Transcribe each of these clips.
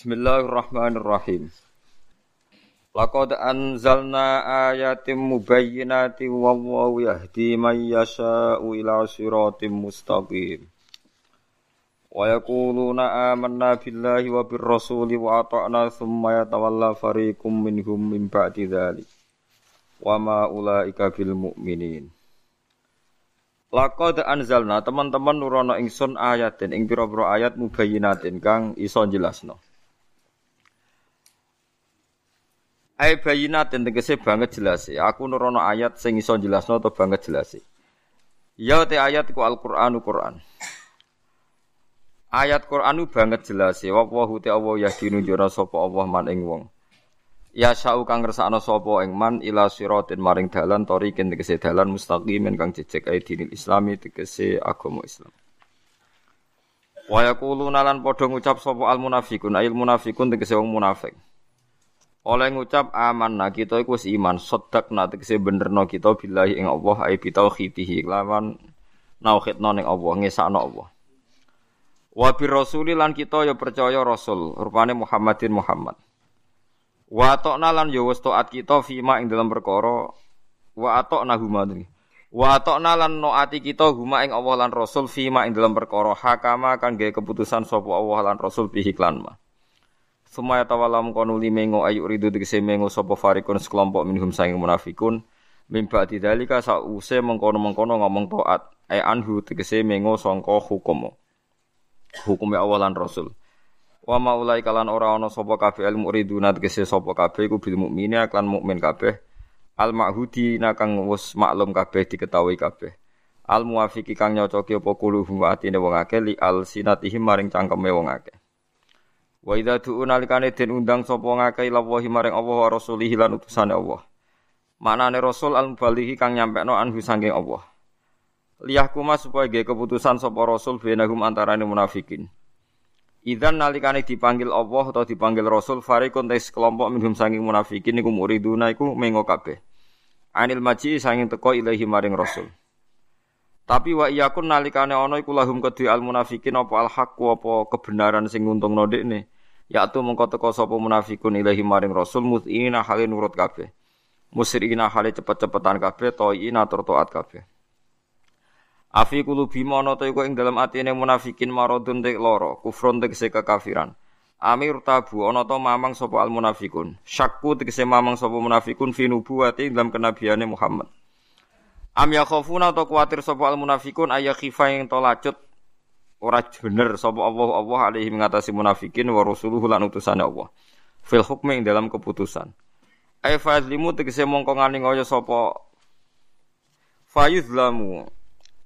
Bismillahirrahmanirrahim. Laqad anzalna ayatim mubayyinatin wallahu yahdi man yasha'u ila siratim mustaqim. Wa yaquluna amanna billahi wa bir rasuli wa ata'na thumma yatawalla fariqum minhum min ba'di dzalik. Wa ma ulaika bil mu'minin. Laqad anzalna teman-teman nurono ingsun ayatin ing pira-pira ayat mubayyinatin kang iso jelasno. Ai bayinatin tegese banget jelas ya. Aku nurono ayat sing iso jelasno to banget jelas. Ya te ayat ku Al-Qur'anu Qur'an. Ayat Qur'anu banget jelas ya. Wa te Allah ya dinunjukna sapa Allah man ing wong. Ya sa'u kang ngersakno sapa ing man ila siratin maring dalan tariqin tegese dalan mustaqimin kang jejeg ae dinil islami tegese agama Islam. Wa yaquluna lan padha ngucap sapa al munafiqun ayil munafiqun tegese wong munafik. Oleh ngucap aman nah kita iku iman sedak nah tegese benerno kita billahi ing Allah ai bi tauhidihi lawan nauhidno ning Allah ngesakno Allah. Wa bi rasuli lan kita ya percaya rasul rupane Muhammadin Muhammad. Wa atokna lan ya wis taat kita fima ing dalam perkara wa atokna huma Wa atokna lan noati kita huma ing Allah lan Rasul fima ing dalam perkara hakama kan gawe keputusan sapa Allah lan Rasul bihi klan. Sumaya tawalam kono limengo ayu ridu tegese mengo sapa farikun sekelompok minhum saing munafikun mimba didalika sause mengkono-mengkono ngomong taat ai anhu tegese mengo sangka hukum. Hukume Allah lan Rasul. Wa maulai kalan ora ana sapa kabeh al muriduna tegese sapa kabeh iku bil mukmini klan mukmin kabeh. Al ma'hudi kang wis maklum kabeh diketahui kabeh. Al muwafiqi kang nyocoki apa kuluhum atine wong akeh li al sinatihim maring cangkeme wong akeh. Wa idza du'u nalikane den undang sapa ngakeh ila wahi maring Allah wa rasulihi lan utusane Allah. Maknane rasul al mubalighi kang nyampekno anhu sanging Allah. Liyahkuma supaya ge keputusan sapa rasul benahum antarane munafikin. Idan nalikane dipanggil Allah atau dipanggil Rasul farikun tes kelompok minhum sanging munafikin iku muriduna iku mengo kabeh. Anil maji sanging teko ilahi maring Rasul. Tapi wa iyakun nalikane ana iku lahum kedhi al munafikin apa al haq apa kebenaran sing nguntungno dekne. Yaitu mengko teko sapa munafikun ilahi maring Rasul mut'ina hale nurut kabeh. Musyrina hale cepet-cepetan kabeh to'ina tur taat kabeh. Afi kulubi mono to iku ing dalam atine munafikin maradun tek loro, kufrun tegese kekafiran. Amir tabu ana to mamang sapa al munafikun. Syakku tegese mamang sapa munafikun fi nubuwati dalam kenabiane Muhammad. Am yakhafuna to kuwatir sapa al munafikun ayya khifa ing to lacut ora bener sapa Allah Allah alaihi mengatasi munafikin wa rasuluhu lan utusane Allah. Fil hukmi ing dalam keputusan. Ay fazlimu tegese mongko ngani ngoyo sapa fayuzlamu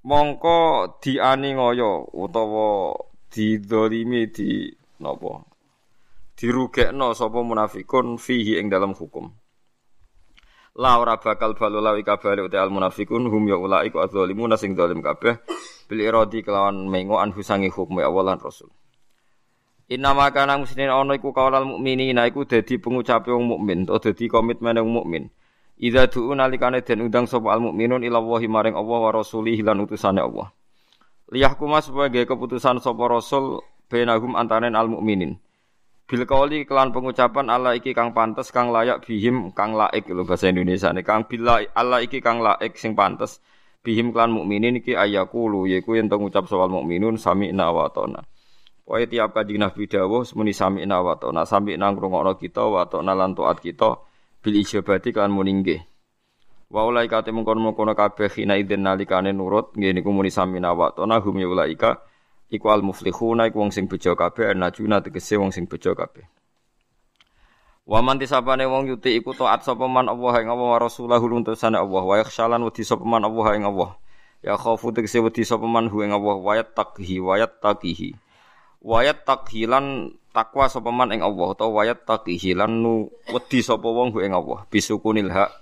mongko dianingoyo utawa didolimi di napa dirugekno sapa munafikun fihi ing dalam hukum la ora bakal balu lawi kabale uta al munafikun hum ya ulai ku adzalimun sing zalim kabeh bil iradi kelawan mengo anhu sangi hukum ya Allah Rasul Inna makana muslimin ana iku kaulal mukminina iku dadi pengucape wong mukmin utawa dadi komitmen wong mukmin Idza du'u nalikane den undang sapa al mukminun ila Allahi maring Allah wa rasulihi lan utusane Allah. Liyahkuma supaya gawe keputusan sapa rasul bainahum antanen al mukminin. Bil kauli kelan pengucapan Allah iki kang pantes kang layak bihim kang laik lho bahasa Indonesia nih kang bila Allah iki kang laik sing pantes bihim kelan mukminin iki ayakulu yaiku yen ngucap soal mukminun sami'na wa ta'na. Pokoke tiap kanjeng Nabi dawuh semuni sami'na wa ta'na sami'na ngrungokno kita wa ta'na lan taat kita bil ijabati kan muningge. Wa ulaika te mengkon-mengkon kabeh khina idzin nalikane nurut nggih niku muni samina hum ya ulaika iku al muflihuna iku wong sing bejo kabeh najuna tegese wong sing bejo kabeh. Wa man tisabane wong yuti iku taat sapa man Allah ing Allah wa rasulahu luntusane Allah wa yakhshalan wedi sapa man Allah ing Allah. Ya khaufu tegese wedi sapa man hu ing Allah wa yattaqhi wa yattaqihi. Wa yattaqhilan takwa sapa man ing Allah utawa wayat taqihi lan nu wedi sapa wong ing Allah bisukunil hak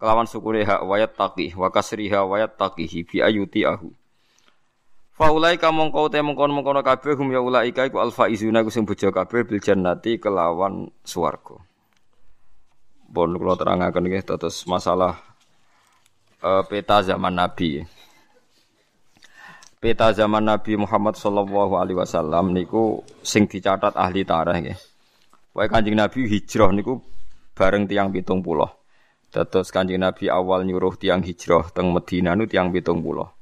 kelawan sukune hak wayat taqih wa kasriha wayat taqihi bi ayuti ahu Faulai kamong kau te mengkono mengkono kabeh hum ya ulaika iku alfa izuna ku sing bojo kabeh bil jannati kelawan swarga. Bon kula terangaken nggih terus masalah uh, peta zaman Nabi peta zaman Nabi Muhammad sallallahu alaihi wasallam niku sing dicatat ahli tarikh nggih. Wae Kanjeng Nabi hijrah niku bareng tiang pitung pulau. Terus Kanjeng Nabi awal nyuruh tiang hijrah teng Medina nu tiang pitung pulau.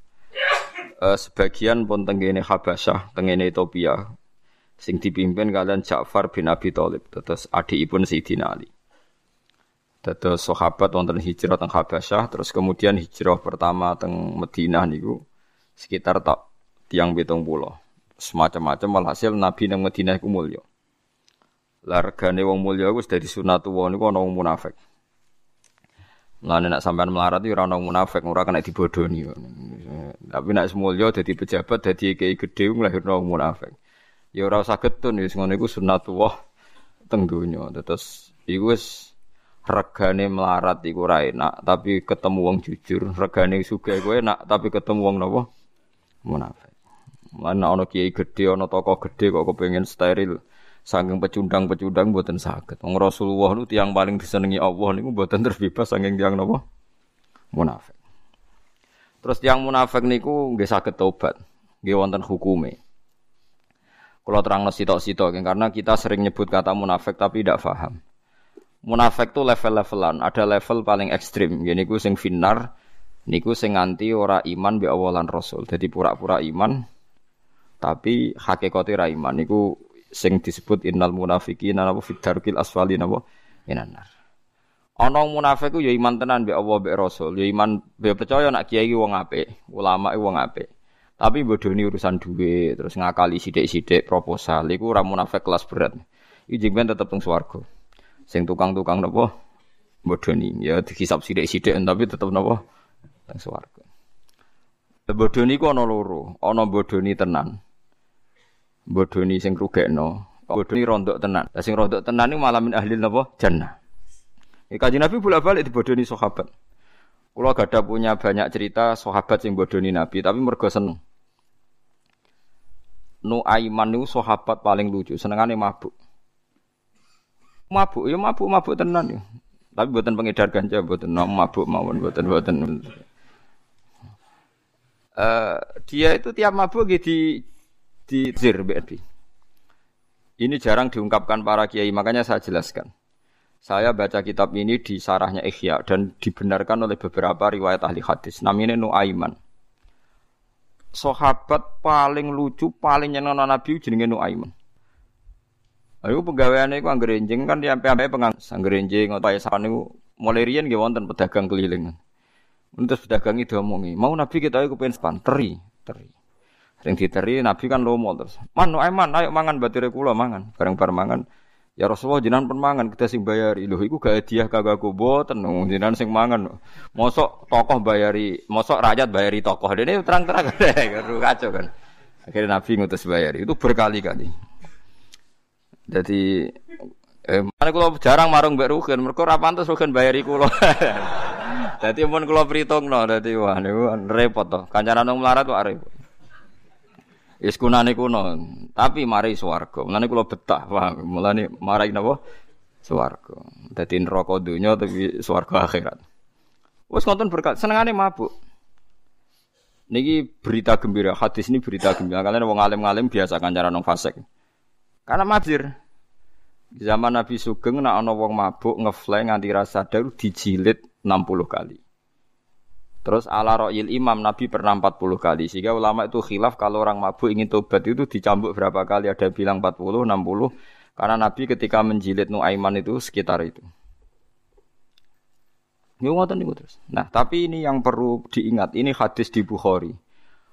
Uh, sebagian pun tenggene Habasyah, tenggene Ethiopia, sing dipimpin kalian Ja'far bin Abi Thalib, terus adikipun Sayyidina Ali. Terus sahabat wonten hijrah teng Habasyah, terus kemudian hijrah pertama teng Medina niku sekitar tak tiang pitung pulau. Semacam-macam walhasil Nabi nang Medina iku mulya. Largane wong mulya wis dadi sunatullah niku ana wong munafik. Mulane nak sampean melarat iki ora ono munafik, ora kena dibodoni. Tapi nak semulya dadi pejabat, dadi kiai gedhe nglahirno munafik. Ya ora usah getun wis ngono iku sunnatullah teng donya. Terus iku wis regane melarat iku ora enak, tapi ketemu wong jujur. Regane sugih kowe enak, tapi ketemu wong napa? Munafik. Mulane ana kiai gedhe, ana tokoh gedhe kok kepengin steril. Saking pecundang-pecundang buatan sakit. Wong Rasulullah itu tiang paling disenangi Allah niku buatan terbebas saking tiang napa? Munafik. Terus tiang munafik niku nggih saged tobat. Nggih wonten hukume. Kalau terang sitok-sitok karena kita sering nyebut kata munafik tapi tidak paham. Munafik tuh level-levelan, ada level paling ekstrim. Gini ku sing finar, niku sing nganti ora iman bi awalan rasul. Jadi pura-pura iman, tapi hakikatnya ra iman. Niku sing disebut innal munafiqina napa fid darkil asfali napa minan nar. Ana munafik ku ya iman tenan mbek Allah mbek Rasul, ya iman mbek percaya nak kiai wong apik, ulama wong apik. Tapi bodoni urusan duit, terus ngakali sithik-sithik proposal, iku ora munafik kelas berat. Iki jengben tetep teng swarga. Sing tukang-tukang napa bodoni, ya dihisab sithik-sithik tapi tetep napa teng swarga. Bodoni ku ana loro, ana bodoni tenan bodoni sing rugekno, bodoni rondok tenan. Lah sing rondok tenan niku malah min ahli napa? Jannah. Ya kanjeng Nabi bolak-balik dibodoni sahabat. Kula gada punya banyak cerita sahabat sing bodoni Nabi, tapi mergo seneng. Nu Aiman niku sahabat paling lucu, senengane mabuk. Mabuk ya mabuk-mabuk tenan ya. Tapi buatan pengedar ganja, buatan mabuk mawon, buatan buatan. Uh, dia itu tiap mabuk gitu di zir BNP. Ini jarang diungkapkan para kiai, makanya saya jelaskan. Saya baca kitab ini di sarahnya Ikhya dan dibenarkan oleh beberapa riwayat ahli hadis. Namanya Nuaiman. Sahabat paling lucu, paling nyenang Nabi jenenge Nuaiman. Ayo pegawaiannya itu angger enjing kan di sampai pengang angger enjing atau ya sapan itu mulai rian gak wonten pedagang keliling. Terus pedagang itu omongi, mau Nabi kita itu pengen span teri, teri. Sing diteri Nabi kan lomo terus. Man, man, ayo mangan batire kula mangan. Bareng-bareng mangan. Ya Rasulullah jenengan pun mangan kita sing bayari. Lho iku gak hadiah kagak aku boten jenengan sing mangan. Mosok tokoh bayari, mosok rakyat bayari tokoh. Dene terang-terang kacau kan. Akhirnya Nabi ngutus bayari. Itu berkali-kali. Jadi eh mana kalau jarang marung mbak Rugen, mereka rapan tuh Rugen bayari kulo. Jadi pun kulo perhitung no, jadi wah niku repot toh. Kancanan nong melarat tuh repot. Wis kunane kuno, tapi mari swarga. Mulane kula betah, paham. Mulane marai napa? Swarga. Dadi neraka donya tapi swarga akhirat. Wes konten berkat senengane mabuk. Niki berita gembira, hadis ini berita gembira. Kalian wong alim-alim biasa kan cara nong fasek. Karena mabir. Zaman Nabi Sugeng nak ana wong mabuk ngefly nganti rasa daru dijilid 60 kali. Terus ala ro'il imam Nabi pernah 40 kali. Sehingga ulama itu khilaf kalau orang mabuk ingin tobat itu dicambuk berapa kali. Ada bilang 40, 60. Karena Nabi ketika menjilid Nuaiman itu sekitar itu. Terus. Nah, tapi ini yang perlu diingat. Ini hadis di Bukhari.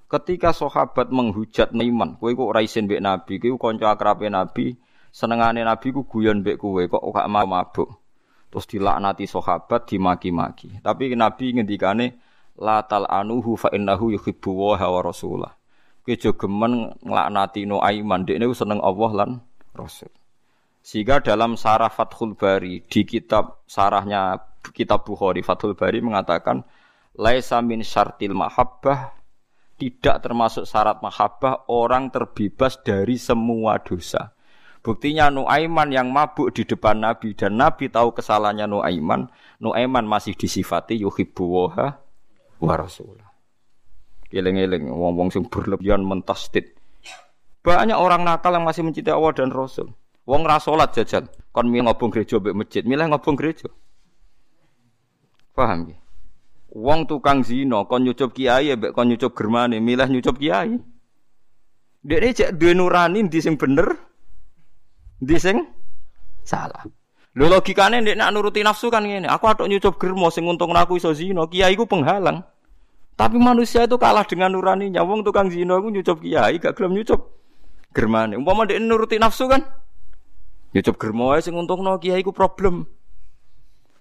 Ketika sahabat menghujat Nuaiman, kowe kok raisin mbek Nabi, kowe kanca akrabe Nabi, senengane Nabi ku guyon mbek kowe kok gak mabuk. Terus dilaknati sahabat, dimaki-maki. Tapi Nabi ngendikane la tal anuhu fa innahu yuhibbu wa rasulah. Kejo gemen nglaknati no aiman dekne seneng Allah lan Rasul. Sehingga dalam sarah Fathul Bari di kitab sarahnya kitab Bukhari Fathul Bari mengatakan laisa min syartil mahabbah tidak termasuk syarat mahabbah orang terbebas dari semua dosa. Buktinya Nuaiman yang mabuk di depan Nabi dan Nabi tahu kesalahannya Nuaiman, Nuaiman masih disifati yuhibbu wa wa rasulah. Eling-eling wong-wong sing berlebihan mentasdid. Banyak orang nakal yang masih mencintai Allah dan Rasul. Wong ra salat jajal, kon milih ngobong gereja mbek masjid, milih ngobong gereja. Paham ya? Wong tukang zina kon nyucup kiai mbek kon nyucup germane, milih nyucup kiai. Dekne cek duwe nurani ndi sing bener, ndi sing salah. Lho logikane nek nak nuruti nafsu kan ngene. Aku atok nyucup germo sing untung aku iso zina, kiai ku penghalang. Tapi manusia itu kalah dengan nuraninya. Wong tukang zina iku nyucup kiai gak gelem nyucup germane. Umpama dia nuruti nafsu kan nyucup germo ae sing untungno kiai ku problem.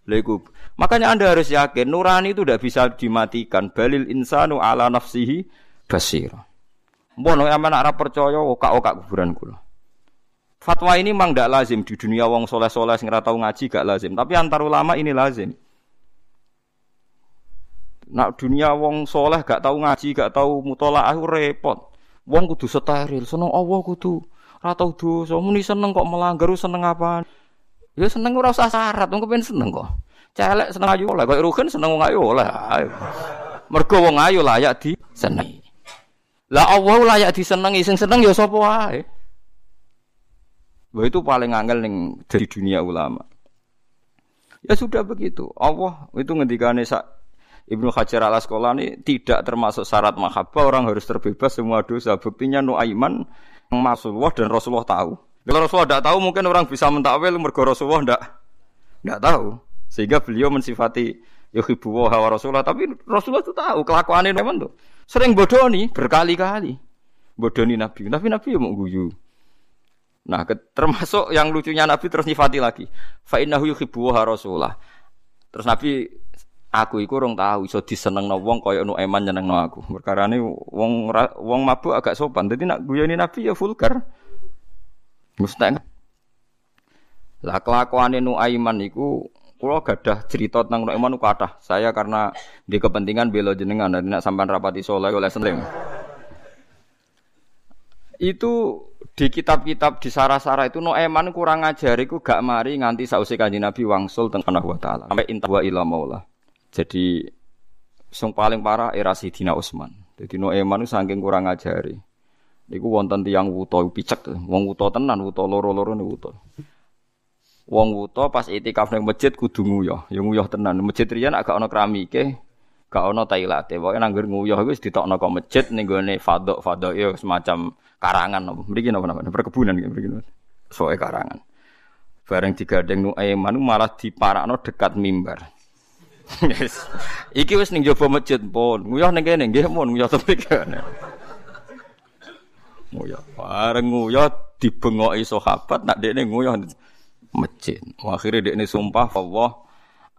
Lha Makanya Anda harus yakin nurani itu tidak bisa dimatikan. Balil insanu ala nafsihi basir. Mbon aman arah percaya oka-oka kuburan kula. Fatwa ini memang tidak lazim di dunia wong soleh-soleh sing tahu ngaji gak lazim, tapi antar ulama ini lazim. Nak dunia wong soleh gak tahu ngaji, gak tahu mutolaah repot. Wong kudu steril, seneng Allah kudu ora tau dosa. Muni seneng kok melanggar seneng apa? Ya seneng ora usah syarat, wong kepen seneng kok. Celek seneng ayu oleh, kok rugen seneng wong ayu oleh. Mergo wong ayu layak di seneng. Lah Allah layak disenengi, sing seneng ya sapa wae. Wah itu paling angel ning dari dunia ulama. Ya sudah begitu. Allah itu ngendikane sak Ibnu Hajar al Asqalani tidak termasuk syarat mahabbah orang harus terbebas semua dosa. Buktinya Nuaiman yang Rasulullah dan Rasulullah tahu. Kalau Rasulullah tidak tahu mungkin orang bisa mentakwil mergo Rasulullah tidak tidak tahu. Sehingga beliau mensifati yuhibbu wa Rasulullah tapi Rasulullah itu tahu kelakuannya memang tuh. Sering bodoh nih berkali-kali. Bodoh nih Nabi. Tapi Nabi ya mau guyu. Nah, termasuk yang lucunya Nabi terus nyifati lagi. Fa innahu yuhibbu wa Rasulullah. Terus Nabi aku iku rong tahu iso disenengno wong kaya nu eman nyenengno aku. Perkarane wong wong mabuk agak sopan. Dadi nak guyoni Nabi ya vulgar. Mustahil. Lah kelakuane nu aiman iku kula gadah cerita tentang nu aiman kathah. Saya karena di kepentingan bela jenengan dan nak sampean rapati soleh oleh seneng. Itu di kitab-kitab di sarah-sarah itu Noeman kurang ajar iku gak mari nganti sausi kanjeng Nabi wangsul tentang Allah taala sampai inta wa ila maula. Jadi sing paling parah era Sidina Utsman. Jadi Noeman itu saking kurang ajari. Iku wonten tiyang wuto picek, wong wuto tenan, wuto loro-loro wuto. Wong wuto pas itikaf ning masjid kudu nguyah, ya nguyah tenan. Masjid riyen agak ana keramike, gak ana tailate. Pokoke nanggur nguyah iku wis ditokno kok masjid ning gone fadok-fadok ya semacam karangan apa. Mriki napa namanya? Perkebunan gitu mriki. Soe karangan. Bareng digadeng Nuaiman malah diparakno dekat mimbar. Yes. Iki wis ning jaba masjid pun. Nguyah ning kene nggih pun nguyah tepi kene. Nguyah. Bareng nguyah dibengoki sahabat nak dekne nguyah masjid. Akhire dekne sumpah Allah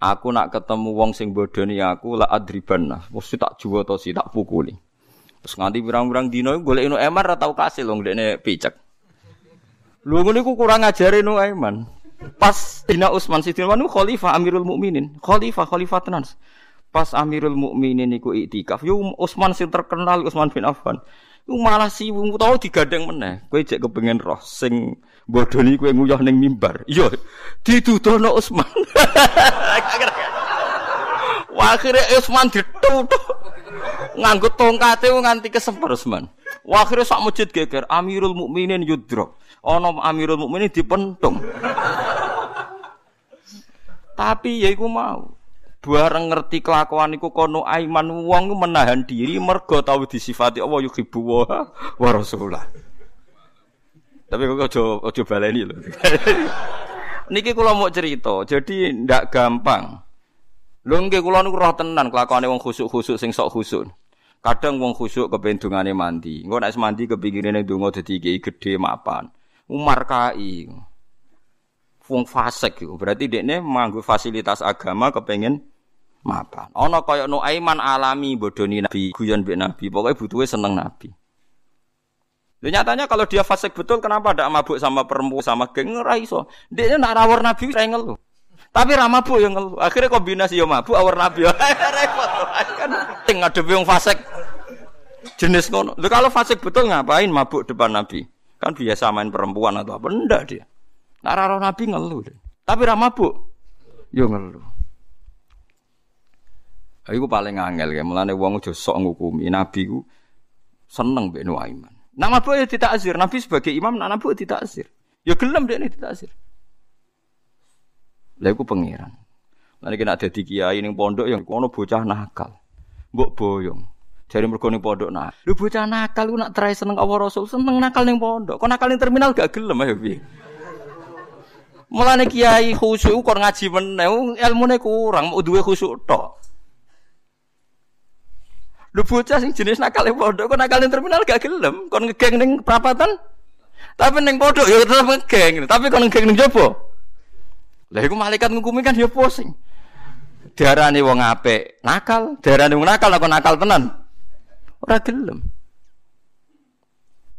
aku nak ketemu wong sing bodoni aku la adriban. Mesti tak juwo to si tak pukuli. Terus nganti pirang-pirang dino golek inu emar ora tau kasil wong dekne picek. Lho ngene ku kurang ngajari nu Aiman. Pas Dina Utsman Sidin Wanu khalifah Amirul Mukminin, khalifah khalifah tenan. Pas Amirul Mukminin niku iktikaf, yo Utsman sing terkenal Utsman bin Affan. Iku malah si wong tau digadeng meneh. Kowe jek kepengen roh sing bodoni kowe nguyah ning mimbar. Yo ditudono Utsman. Wah akhirnya Utsman ditutup nganggo tongkate nganti kesemper Utsman. Wah akhirnya sak masjid geger Amirul Mukminin yudro. Ono Amirul Mukminin dipentung. Tapi ya iku mau. Bareng ngerti kelakuan iku kono aiman wong menahan diri mergo tau disifati Allah yuhibbu wa rasulullah. Tapi kok aja aja baleni lho. Niki kula mau cerita, jadi ndak gampang. Lho nggih kula niku roh tenan kelakuane wong khusuk-khusuk sing sok khusuk. Kadang wong khusuk kepen dungane mandi. Engko nek mandi kepingine donga dadi gede mapan. Umar kai wong fasik iku. Berarti dekne manggo fasilitas agama kepengen mapan. Ana kaya Nuaiman alami bodoni Nabi, guyon mbek Nabi, pokoknya butuhe seneng Nabi. Loh, nyatanya kalau dia fasik betul kenapa ada mabuk sama perempuan sama geng ora iso. Dia nak rawar Nabi ngeluh. Tapi ra mabuk yang ngeluh. Akhirnya kombinasi yo mabuk awar Nabi. Repot. Kan ting ngadepi wong fasik. Jenis ngono. Lho kalau fasik betul ngapain mabuk depan Nabi? Kan biasa main perempuan atau apa? Enggak dia. Nak Nabi ngeluh. Tapi ra mabuk. Yo ngeluh. Iku paling angel ya, mulane wong aja sok ngukumi Nabi ku seneng mbek Nuaiman. Nak mabuk ya tidak azir, Nabi sebagai imam nak tidak azir. Ya gelem dek ini ditasir. Lah iku pangeran. Nanti kena ada kiai ning pondok yang kono bocah nakal. Mbok boyong. Jari mergo pondok nah. Lu bocah nakal lu nak try seneng Allah Rasul, seneng nakal ning pondok. Kok nakal ning terminal gak gelem ayo piye? Mulane kiai khusyuk kok ngaji meneh, ilmune kurang, mau duwe khusyuk tok. Lu bocah sing jenis nakal ning pondok, kok nakal ning terminal gak gelem, kon ngegeng ning perapatan. Tapi ning pondok ya tetep ngegeng, tapi kon ngegeng ning jopo. Lah iku malaikat ngukumi kan ya pusing. Darane wong apik nakal, darane wong nakal kok nakal tenan. Ora gelem.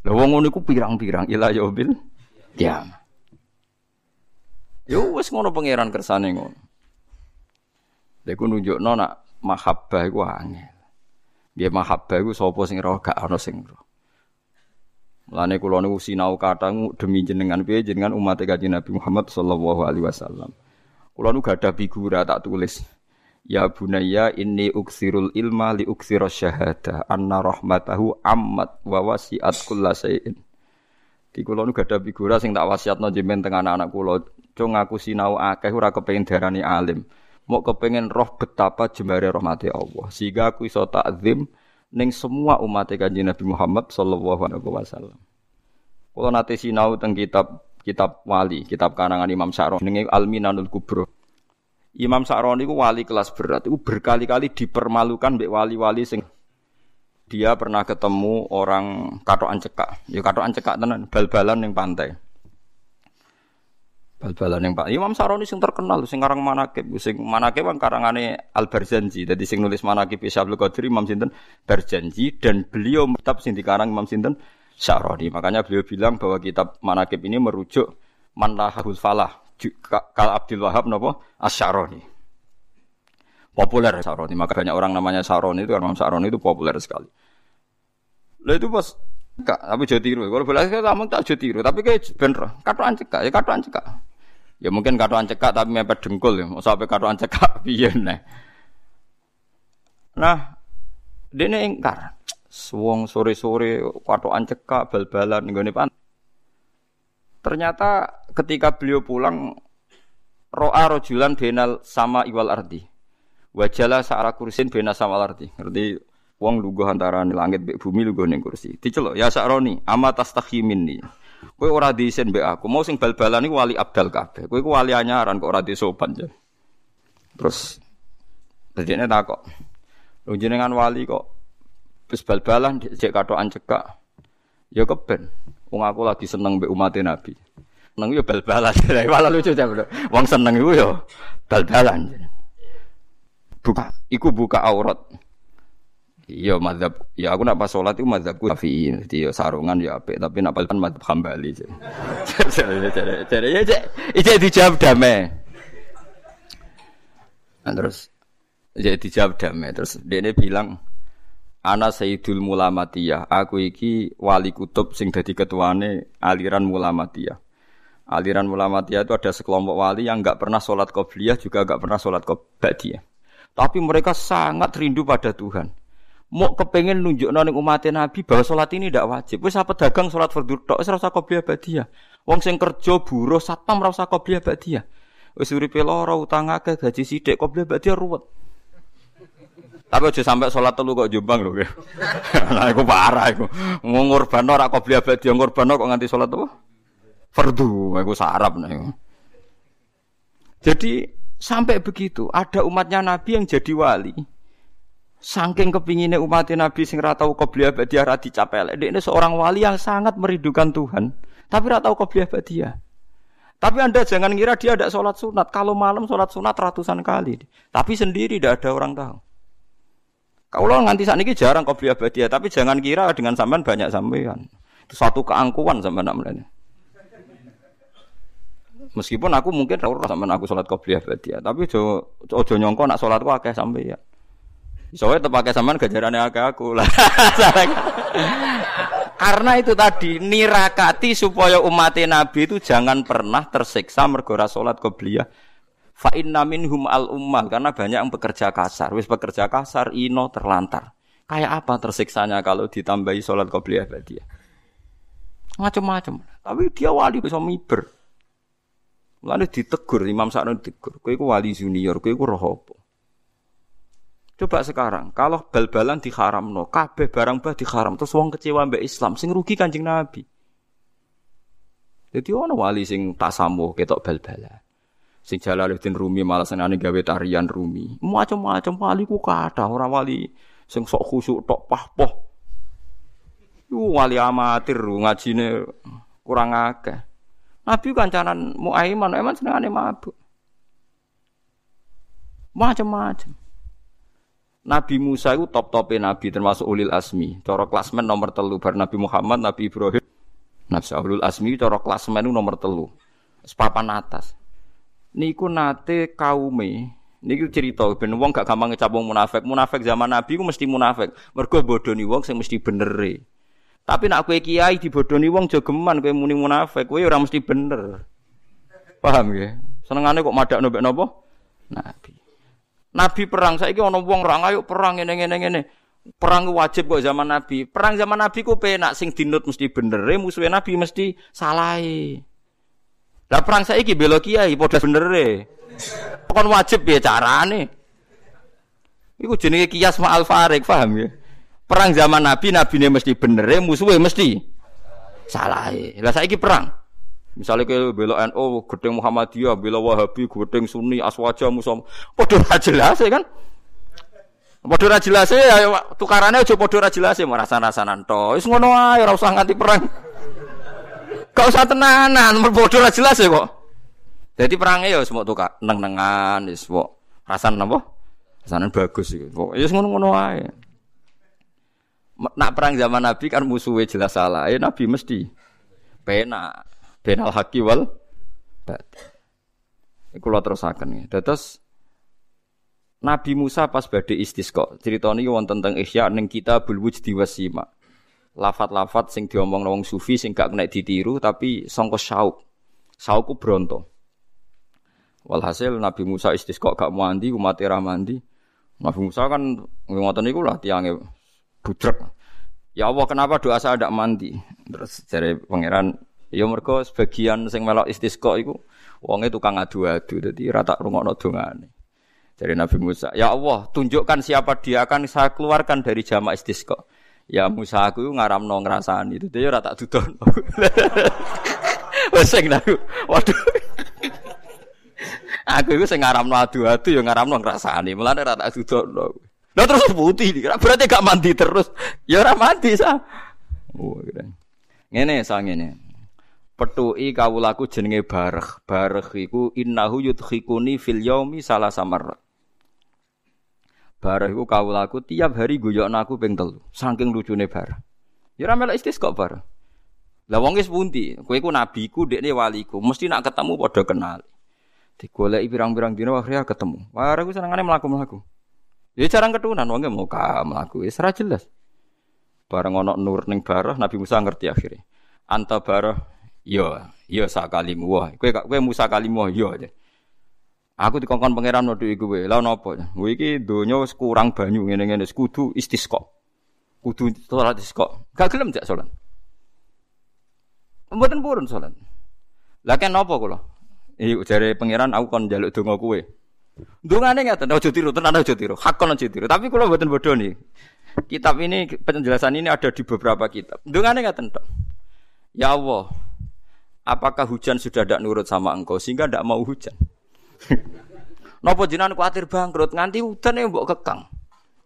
Lah wong ngono pirang-pirang ila yaubil kiamat. Yo wis ngono pangeran kersane ngono. Lha iku nunjukno nak mahabbah iku angel. Nggih mahabbah iku sapa sing roh gak ana sing roh. Mulane kula niku sinau kathah demi jenengan piye jenengan umat Kanjeng Nabi Muhammad sallallahu alaihi wasallam. Kula nu gadah figura tak tulis. Ya bunayya inni uksirul ilma li uksira syahada anna rahmatahu ammat wa wasi'at kullasain. Di kula nu gadah figura sing tak wasiatno jenengan teng anak-anak kula. Cung aku sinau akeh ora kepengin darani alim. Mau kepengin roh betapa jembare rahmati Allah. Sehingga aku iso takzim ning semua umat Kanjeng Nabi Muhammad sallallahu alaihi wasallam. Kula nate sinau teng kitab kitab wali, kitab karangan Imam Sa'roni ning Al-Minanul Kubra. Imam Sa'roni itu wali kelas berat, itu berkali-kali dipermalukan mbek wali-wali sing dia pernah ketemu orang katokan cekak, ya katokan cekak tenan, bal-balan ning pantai. Bal-balan yang Pak. Imam Saroni sing terkenal sing karang manakib sing manakib kan karangane Al Barzanji dadi sing nulis manakib Syaikhul Qadir Imam sinten Barzanji dan beliau kitab sing dikarang Imam sinten Saroni makanya beliau bilang bahwa kitab manakib ini merujuk Manlahul Falah Kal Abdul Wahab napa Asyaroni. Populer Saroni maka banyak orang namanya Saroni itu karena Imam Saroni itu populer sekali. Lah itu pas Kak, tapi jadi tiru. Kalau boleh saya ngomong tak jadi tiru, tapi kayak bener. Katuan cekak, ya katuan cekak. Ya mungkin katuan cekak tapi mepet dengkul ya. Mau sampai katuan cekak piye nih. Nah, ini ingkar. Suwong sore-sore katuan cekak bal-balan nggone pan. Ternyata ketika beliau pulang ro'a rojulan benal sama iwal ardi. Wajalah sa'ala kursin bena sama ardi. Ngerti Wong lungguh antara langit bumi lungguh ning kursi. Diceluk ya sakroni, ama tastahimin ni. Kowe ora diisen mbek aku. Mau sing bal-balan iku wali abdal kabeh. Kowe iku wali anyaran kok ora disopan ya. Terus dadine takok. Lho jenengan wali kok wis bal-balan cek katokan cekak. Ya keben. Wong aku lagi seneng mbek umat Nabi. Seneng yo bal-balan. Malah lucu ta. Wong seneng iku yo bal-balan. Buka, iku buka aurat. Iya madhab, ya aku nak pas sholat itu madhabku Syafi'i, jadi ya sarungan ya apik, tapi nak paling madhab Hambali. Jadi ya cek, itu dijawab damai. Nah, terus jadi dijawab damai, terus dia bilang, Ana Sayyidul Mulamatiyah, aku iki wali kutub sing dadi ketuane aliran Mulamatiyah. Aliran Mulamatiyah itu ada sekelompok wali yang nggak pernah sholat qobliyah juga nggak pernah sholat qobliyah. Tapi mereka sangat rindu pada Tuhan mau kepengen nunjuk ning umat Nabi bahwa sholat ini tidak wajib. Wis apa dagang sholat fardu tok ora usah qobliyah badiah. Wong sing kerja buruh satpam qobliyah badiah. Wis uripe lara utang akeh gaji sithik qobliyah badiah ruwet. Tapi aja sampai sholat telu kok jombang lho. Nah iku parah iku. Ngorban ora qobliyah badiah ngorban kok nganti sholat apa? Fardu, iku sarap iku. Jadi sampai begitu ada umatnya Nabi yang jadi wali. Saking kepinginnya umat Nabi sing ratau qobliyah badiah ra dicapel. Ini seorang wali yang sangat merindukan Tuhan, tapi ratau qobliyah badiah. Tapi Anda jangan kira dia ada sholat sunat. Kalau malam sholat sunat ratusan kali. Tapi sendiri tidak ada orang tahu. Kalau nganti saat ini jarang qobliyah badiah. Tapi jangan kira dengan sampean banyak sampean. Itu satu keangkuhan sampean namanya. Meskipun aku mungkin ora sampean aku sholat qobliyah badiah. Tapi ojo, ojo nyongko nak sholatku akeh sampean. Soalnya terpakai saman gajarannya agak aku lah. Karena itu tadi nirakati supaya umat Nabi itu jangan pernah tersiksa mergora sholat qobliyah. Fa inna minhum al ummal karena banyak yang bekerja kasar. Wis bekerja kasar ino terlantar. Kayak apa tersiksanya kalau ditambahi sholat qobliyah dia? Macam-macam. Tapi dia wali bisa miber. Lalu ditegur Imam Sa'ron ditegur, kowe wali junior, kowe iku? Coba sekarang, kalau bal-balan no, kabeh barang bah diharam, terus wong kecewa mbak Islam, sing rugi kanjeng Nabi. Jadi ono wali sing tasamuh ketok bal-balan. Sing Jalaluddin Rumi malah senane gawe tarian Rumi. Macam-macam wali ku kata orang wali sing sok khusyuk tok pahpoh. Iku wali amatir ngajine kurang akeh. Nabi kancanan Muaiman, emang senengane mabuk. Macam-macam. Nabi Musa itu top topnya Nabi termasuk ulil asmi. Cara klasmen nomor telu bar Nabi Muhammad, Nabi Ibrahim, Nabi Ulul asmi. Cara klasmen itu nomor telu. Sepapan atas niku nate kaume niku cerita ben wong gak gampang ngecap wong munafik. Munafik zaman Nabi ku mesti munafik. Mergo bodoni wong sing mesti bener. Tapi nak kowe kiai dibodoni wong jogeman kowe muni munafik, kowe ora mesti bener. Paham ya? Senengane kok madak mbek napa? Nabi. Nabi perang saiki ana wong ra ayo perang ngene ngene. Perang wajib kok zaman Nabi. Perang zaman Nabi ku penak sing dinut mesti bener, musuhe Nabi mesti salahe. Lah perang saiki bela kiai padha bener e. Kon wajib piye carane? Iku jenenge kias ma'al farik, paham ya? Perang zaman Nabi, nabine mesti bener musuhe mesti salah. Lah saiki perang. Misalnya ke bela NU, gedeng Muhammadiyah, bela Wahabi, gedeng Sunni, Aswaja, Musom, padha ra jelas e, kan? Padha ra jelas e, ya tukarane aja padha ra jelas merasa-rasanan to. Wis ngono ae, ora usah nganti perang. Gak usah tenanan, bodoh lah jelas ya kok. Jadi perangnya ya semua tuh kak neng-nengan, ya semua rasan apa? Rasanan bagus sih. Ya ngono-ngono aja. Nak perang zaman Nabi kan musuhnya jelas salah. Ya Nabi mesti pena, penal haki wal. Iku lo terusakan ya. Terus Nabi Musa pas badhe istisqa. Cerita ini wonten tentang Ihya ning kita bulwujdi wasima lafat-lafat sing diomong wong sufi sing gak kena ditiru tapi sangka syauk. Saukku bronto. Walhasil Nabi Musa istisqa gak mandi, umat era mandi. Nabi Musa kan ngoten niku lah tiange budrek. Ya Allah, kenapa doa saya tidak mandi? Terus dari pangeran, ya mereka sebagian sing melok istisqa iku wonge tukang adu-adu, dadi rata rungokno dongane. Dari Nabi Musa, ya Allah, tunjukkan siapa dia akan saya keluarkan dari jamaah istisqa. Ya Musa aku ngaramno ngrasani dia ora tak dudono. Wes sing aku. Waduh. Aku iku sing ngaramno adu-adu ya ngaramno ngrasani. Mulane ora tak dudono. Lah terus putih iki. Berarti gak mandi terus. Ya ora mandi sa. Oh. Ngene sa ngene. Petuki kawulaku jenenge Bareh. Bareh iku innahu yudkhikuni fil yaumi salah samar. Barah iku kawulaku tiap hari guyokno aku ping telu. Saking lucune barah. Ya ora melok kok barah. Lah wong wis pundi? Kowe iku nabiku, dekne waliku. Mesti nak ketemu padha kenal. Digoleki pirang-pirang dina akhirnya ketemu. Barah iku senengane mlaku-mlaku. Ya jarang ketunan wong mau ka mlaku. Wis ora jelas. Bareng ana nur ning barah Nabi Musa ngerti akhirnya. Anta barah yo yo sakalimu wah. Kowe kowe Musa kalimu yo. Ya. Aku dikongkon pangeran waktu iku wae. Lah napa? Kowe iki donya kurang banyu ngene-ngene kudu istisqa. Kudu salat istisqa. Gak gelem jak salat. Mboten purun salat. Lah kan napa kula? Jare pangeran aku kon njaluk donga kowe. Dungane ngaten aja tiru, tenan aja tiru. Hak kon aja. Tapi kula mboten bodho nih. Kitab ini penjelasan ini ada di beberapa kitab. Dungane ngaten tok. Ya Allah, apakah hujan sudah tidak nurut sama engkau sehingga tidak mau hujan? Napa jenengan kuatir bangkrut nganti udan yang mbok kekang.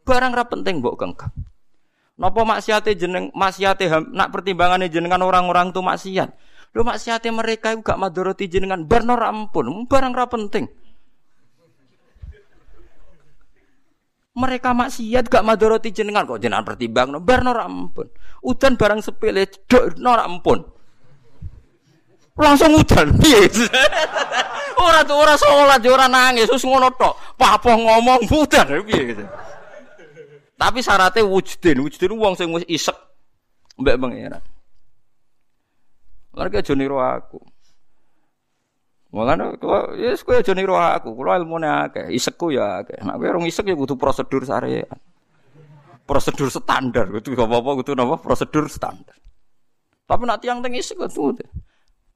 Barang ra penting mbok kekang. Napa maksiate jeneng maksiate nak pertimbangannya jenengan orang-orang itu maksiat. Lho maksiate mereka itu gak madoroti jenengan barno ra ampun, barang ra penting. Mereka maksiat gak madoroti jenengan kok jenengan pertimbang no, barno ra ampun. Udan barang sepele dok no ra ampun. Langsung udan. Piye? Ora tuh ora salat, ora nangis, wis ngono tok. Papoh ngomong mudan piye gitu. Tapi syaratnya wujudin, wujudin wong sing wis isek pangeran. Mereka aja niru aku. Mulane kok ya kowe aja niru aku, kula ilmune akeh, isekku ya akeh. Nek kowe rong isek ya butuh prosedur syariat. Prosedur standar, kudu apa-apa kudu napa prosedur standar. Tapi nak tiang tengis tuh.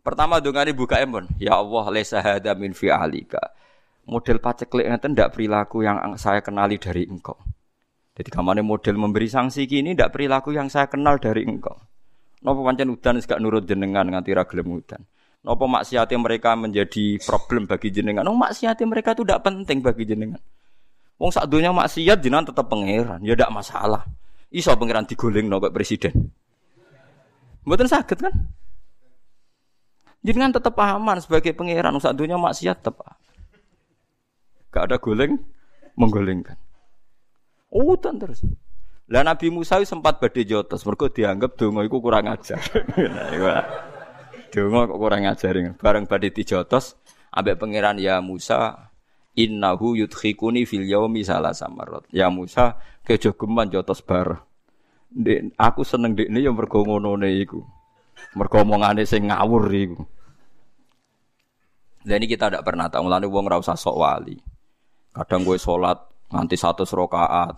Pertama dongane buka embon. Ya Allah, lesa hada min alika. Model paceklik ngeten ndak perilaku yang saya kenali dari engkau. Jadi kamane model memberi sanksi kini ndak perilaku yang saya kenal dari engkau. Napa pancen udan gak nurut jenengan nganti ra gelem udan. Napa maksiatnya mereka menjadi problem bagi jenengan? Oh, maksiatnya mereka itu tidak penting bagi jenengan. Wong sak dunia maksiat jenengan tetap pangeran, ya tidak masalah. Iso pangeran digoling no presiden. Mboten sakit kan? Jenengan tetap aman sebagai pangeran, sak dunia maksiat tetap. Gak ada goleng menggolengkan. Utan terus. Lah Nabi Musa sempat badhe jotos mergo dianggap donga iku kurang ajar. donga kok kurang ajar. Bareng badhe dijotos ambek pangeran ya Musa innahu yudkhikuni fil yaumi salah samarot. Ya Musa kejo geman jotos bar. Dek, aku seneng dekne ya mergo ngonone iku. Mergo omongane sing ngawur iku. Lah ini kita tidak pernah tahu, mulane wong ora usah sok wali. Kadang gue sholat nganti satu rakaat,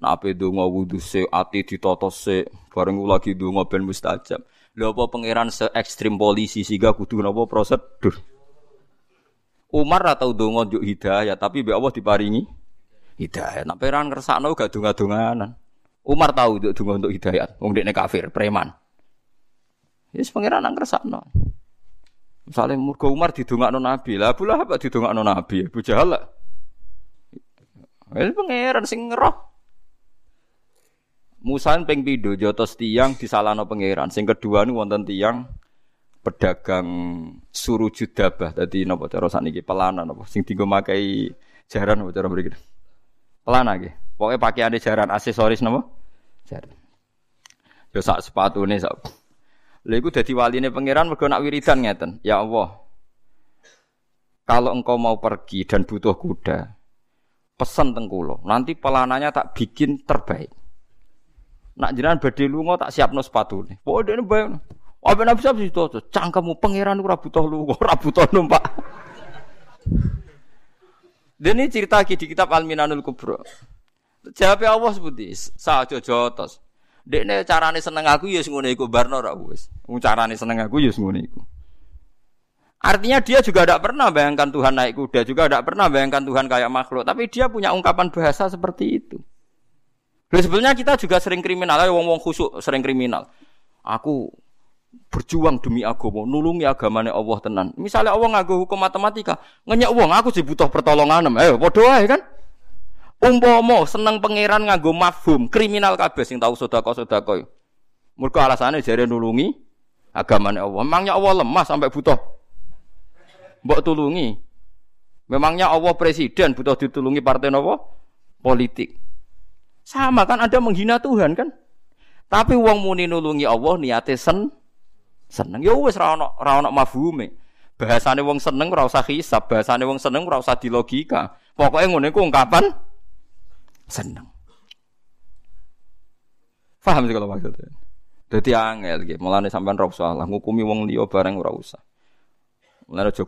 Nah, ape donga wudu se ati ditata se, bareng lagi donga ben mustajab. Lha apa pangeran se ekstrim polisi sehingga kudu napa prosedur. Umar atau donga njuk hidayah, tapi be Allah diparingi hidayah. Nah, pangeran ngersakno gak donga-donganan. Umar tahu untuk donga untuk hidayah, wong dekne kafir, preman. Yes, pangeran nang ngersakno. Misalnya murga Umar didongakno Nabi, lah Abu Lahab didongakno Nabi, Abu Jahal lah. Wis pangeran sing ngeroh. Musa ping pindho jotos tiang disalahno pangeran. Sing kedua nu wonten tiang pedagang suruh judabah. Dadi napa cara sakniki pelana napa sing dienggo makai jaran napa cara mriki. Pelana nggih. Pokoke pakaiane jaran aksesoris napa? Jaran. Yo sak sepatune sak. Lha iku dadi waline pangeran mergo nak wiridan ngeten. Ya Allah. Kalau engkau mau pergi dan butuh kuda, pesan tengkulo. Nanti pelananya tak bikin terbaik. Nak jenengan badhe lunga tak siapno sepatune. Pokoke dene bayang. Apa nabi siap situ tuh, cangkemmu pangeran ora butuh lunga, ora butuh numpak. Dan ini cerita lagi di kitab Al-Minanul Kubro. Jawab Allah seperti sa jojotos. Dekne carane seneng aku ya ngono iku barno ra wis. Carane seneng aku ya ngono iku. Artinya dia juga tidak pernah bayangkan Tuhan naik kuda, juga tidak pernah bayangkan Tuhan kayak makhluk. Tapi dia punya ungkapan bahasa seperti itu. Dan sebenarnya kita juga sering kriminal, ayo wong-wong khusuk sering kriminal. Aku berjuang demi agama, nulungi agamanya Allah tenan. Misalnya Allah ngaku hukum matematika, ngenyak uang aku sih butuh pertolongan, ayo aja kan? Umpomo seneng pangeran nganggo mafhum, kriminal kabeh sing tahu sedekah-sedekah. Mergo alasannya jare nulungi agamanya Allah. Memangnya Allah lemah sampai butuh mbok tulungi. Memangnya Allah presiden butuh ditulungi partai nopo? Politik. Sama kan Anda menghina Tuhan kan? Tapi wong muni nulungi Allah niate sen seneng. Ya wis ra ono ra ono mafhume. Bahasane wong seneng ora usah hisab, bahasane wong seneng ora usah dilogika. Pokoke ngene iku ungkapan seneng. Paham sih kalau maksudnya? Dadi angel iki, mulane sampean ora usah lah ngukumi wong liya bareng ora usah. Mulane aja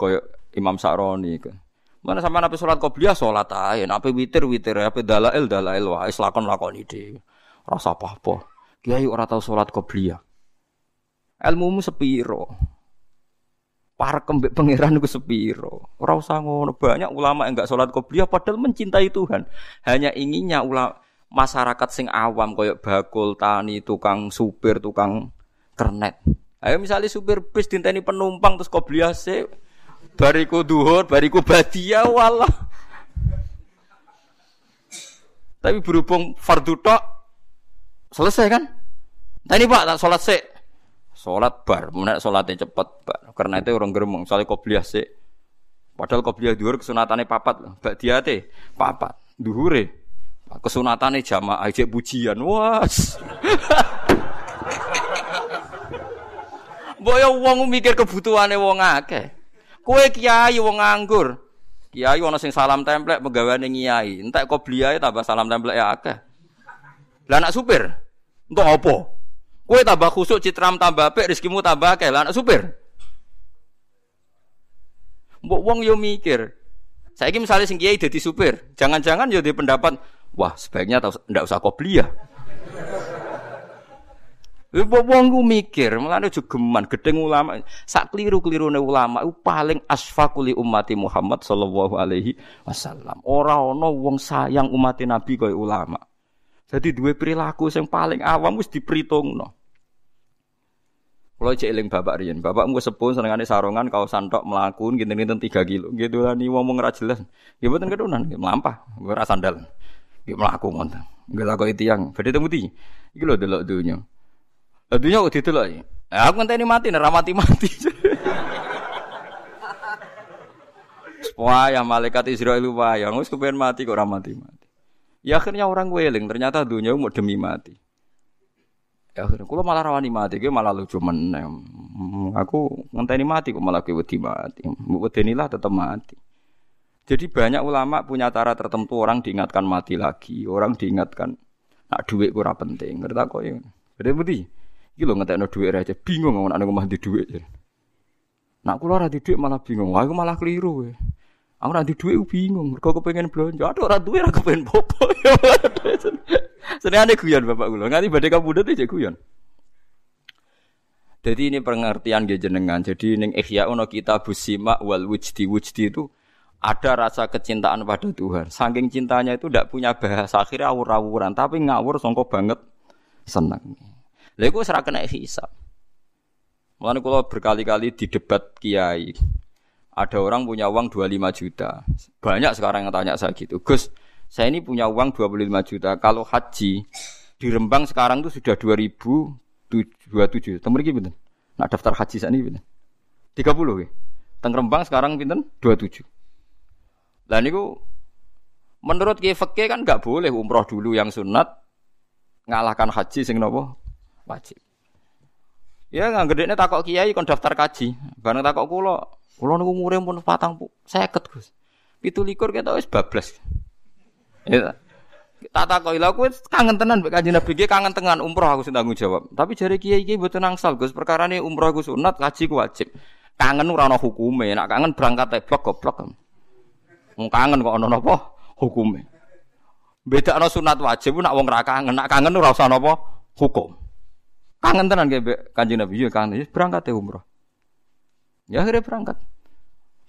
Imam Sa'roni kan. Mana sama nabi sholat qobliyah sholat aja, nabi witir witir, nabi dalail dalail islakon lakon ide, rasa apa apa. Kiai sholat qobliyah. Ilmu mu sepiro. Para kembek pangeran itu sepiro. Orang ngono banyak ulama yang enggak sholat qobliyah padahal mencintai Tuhan. Hanya inginnya ulama masyarakat sing awam koyok bakul tani tukang supir tukang kernet. Ayo misalnya supir bis dinteni penumpang terus qobliyah sih bariku duhur, bariku badia walah. Tapi berhubung fardu tok selesai kan? Tadi Pak tak salat sik. Salat bar, menek salatnya cepet, Pak. Karena itu orang geremong, soalnya qobliyah sik. Padahal qobliyah duhur kesunatannya papat loh. Mbak Diate papat. Duhure kesunatannya jamaah aja pujian. Was. Boyo wong mikir kebutuhannya wong akeh. Kue kiai wong nganggur. Kiai ana sing salam templek pegawai kiai. Entek kok bliae tambah salam templek ya akeh. Lah anak supir, untuk apa? Kue tambah khusuk citram tambah apik, rezekimu tambah. Lah anak supir. Mbok wong yo mikir. Saiki misalnya sing kiai dadi supir, jangan-jangan yo di pendapat, wah sebaiknya ndak usah kobliyah. Wong ku mikir, aja geman gedeng ulama. Sak kliru-klirune ulama iku paling asfaquli ummati Muhammad sallallahu alaihi wasallam. Ora ana wong sayang umat Nabi kaya ulama. Jadi dua perilaku yang paling awam wis diperhitungno. Kalau cek eling bapak riyen, bapak gue sepun senengane sarongan kau santok melakukan gitu-gitu tiga kilo, gitu lah nih ngomong ra jelas. Ya betul kedunan, melampah, gue rasa sandal, gitu melaku ngono. Gue lakukan itu yang, beda temu ti, iki lho delok dunia. Dunia udah delok. Ya, aku ngenteni mati, ora mati-mati. Wah, ya malaikat Israel wah, yang wis kepengen mati kok ora mati-mati. Ya akhirnya orang weling, ternyata dunia mau demi mati. Ya kulo malah rawani mati, gue malah lucu meneng. Aku ngenteni mati kok malah gue wedi mati. Wedenilah tetap mati. Jadi banyak ulama punya cara tertentu orang diingatkan mati lagi, orang diingatkan nak duit kurang penting. Ngerti kok ya. Jadi budi. Iki lho ngetekno duit aja bingung ngomong nek ngomong di duit. Nak kula ora di duit malah bingung. Aku malah keliru. We. Aku di duit bingung. Mergo kepengin belanja. Aduh ora duwe ora kepengin popo. Senengane guyon Bapak kula. Nganti badhe kabudut aja guyon. Jadi ini pengertian dia jenengan. Jadi ning Ihya ono kita busima wal wujdi wujdi itu ada rasa kecintaan pada Tuhan. Saking cintanya itu tidak punya bahasa akhirnya awur-awuran, tapi ngawur songkok banget senang. Lha iku ora kena hisab. Kula berkali-kali di debat kiai. Ada orang punya uang 25 juta. Banyak sekarang yang tanya saya gitu. Gus, saya ini punya uang 25 juta. Kalau haji di Rembang sekarang itu sudah 2027. Temu iki pinten? Nak daftar haji saat ini pinten? 30 ya. Teng Rembang sekarang pinten? 27. Lah niku menurut Kiai Fakih kan nggak boleh umroh dulu yang sunat ngalahkan haji sing nopo wajib. Ya nggak gede takok kiai kon daftar kaji. Bareng takok kulo, kulo niku umure pun patang seket gus. Pitu likur kita wis bablas. Ya. Tak takoki lha kowe kangen tenan mbek Kanjeng Nabi kangen tenan umroh aku sing tanggung jawab. Tapi jare kiai iki mboten angsal Gus, perkara ini umroh ku sunat, kaji ku wajib. Kangen ora ana hukume, nek kangen berangkat teblok goblok. Wong kangen kok ana napa hukume. Beda ana sunat wajib nak wong ra kangen, nak kangen ora usah napa hukum. Kangen tenan kayak Kanjeng Nabi ya kangen, berangkat umroh. Ya akhirnya berangkat.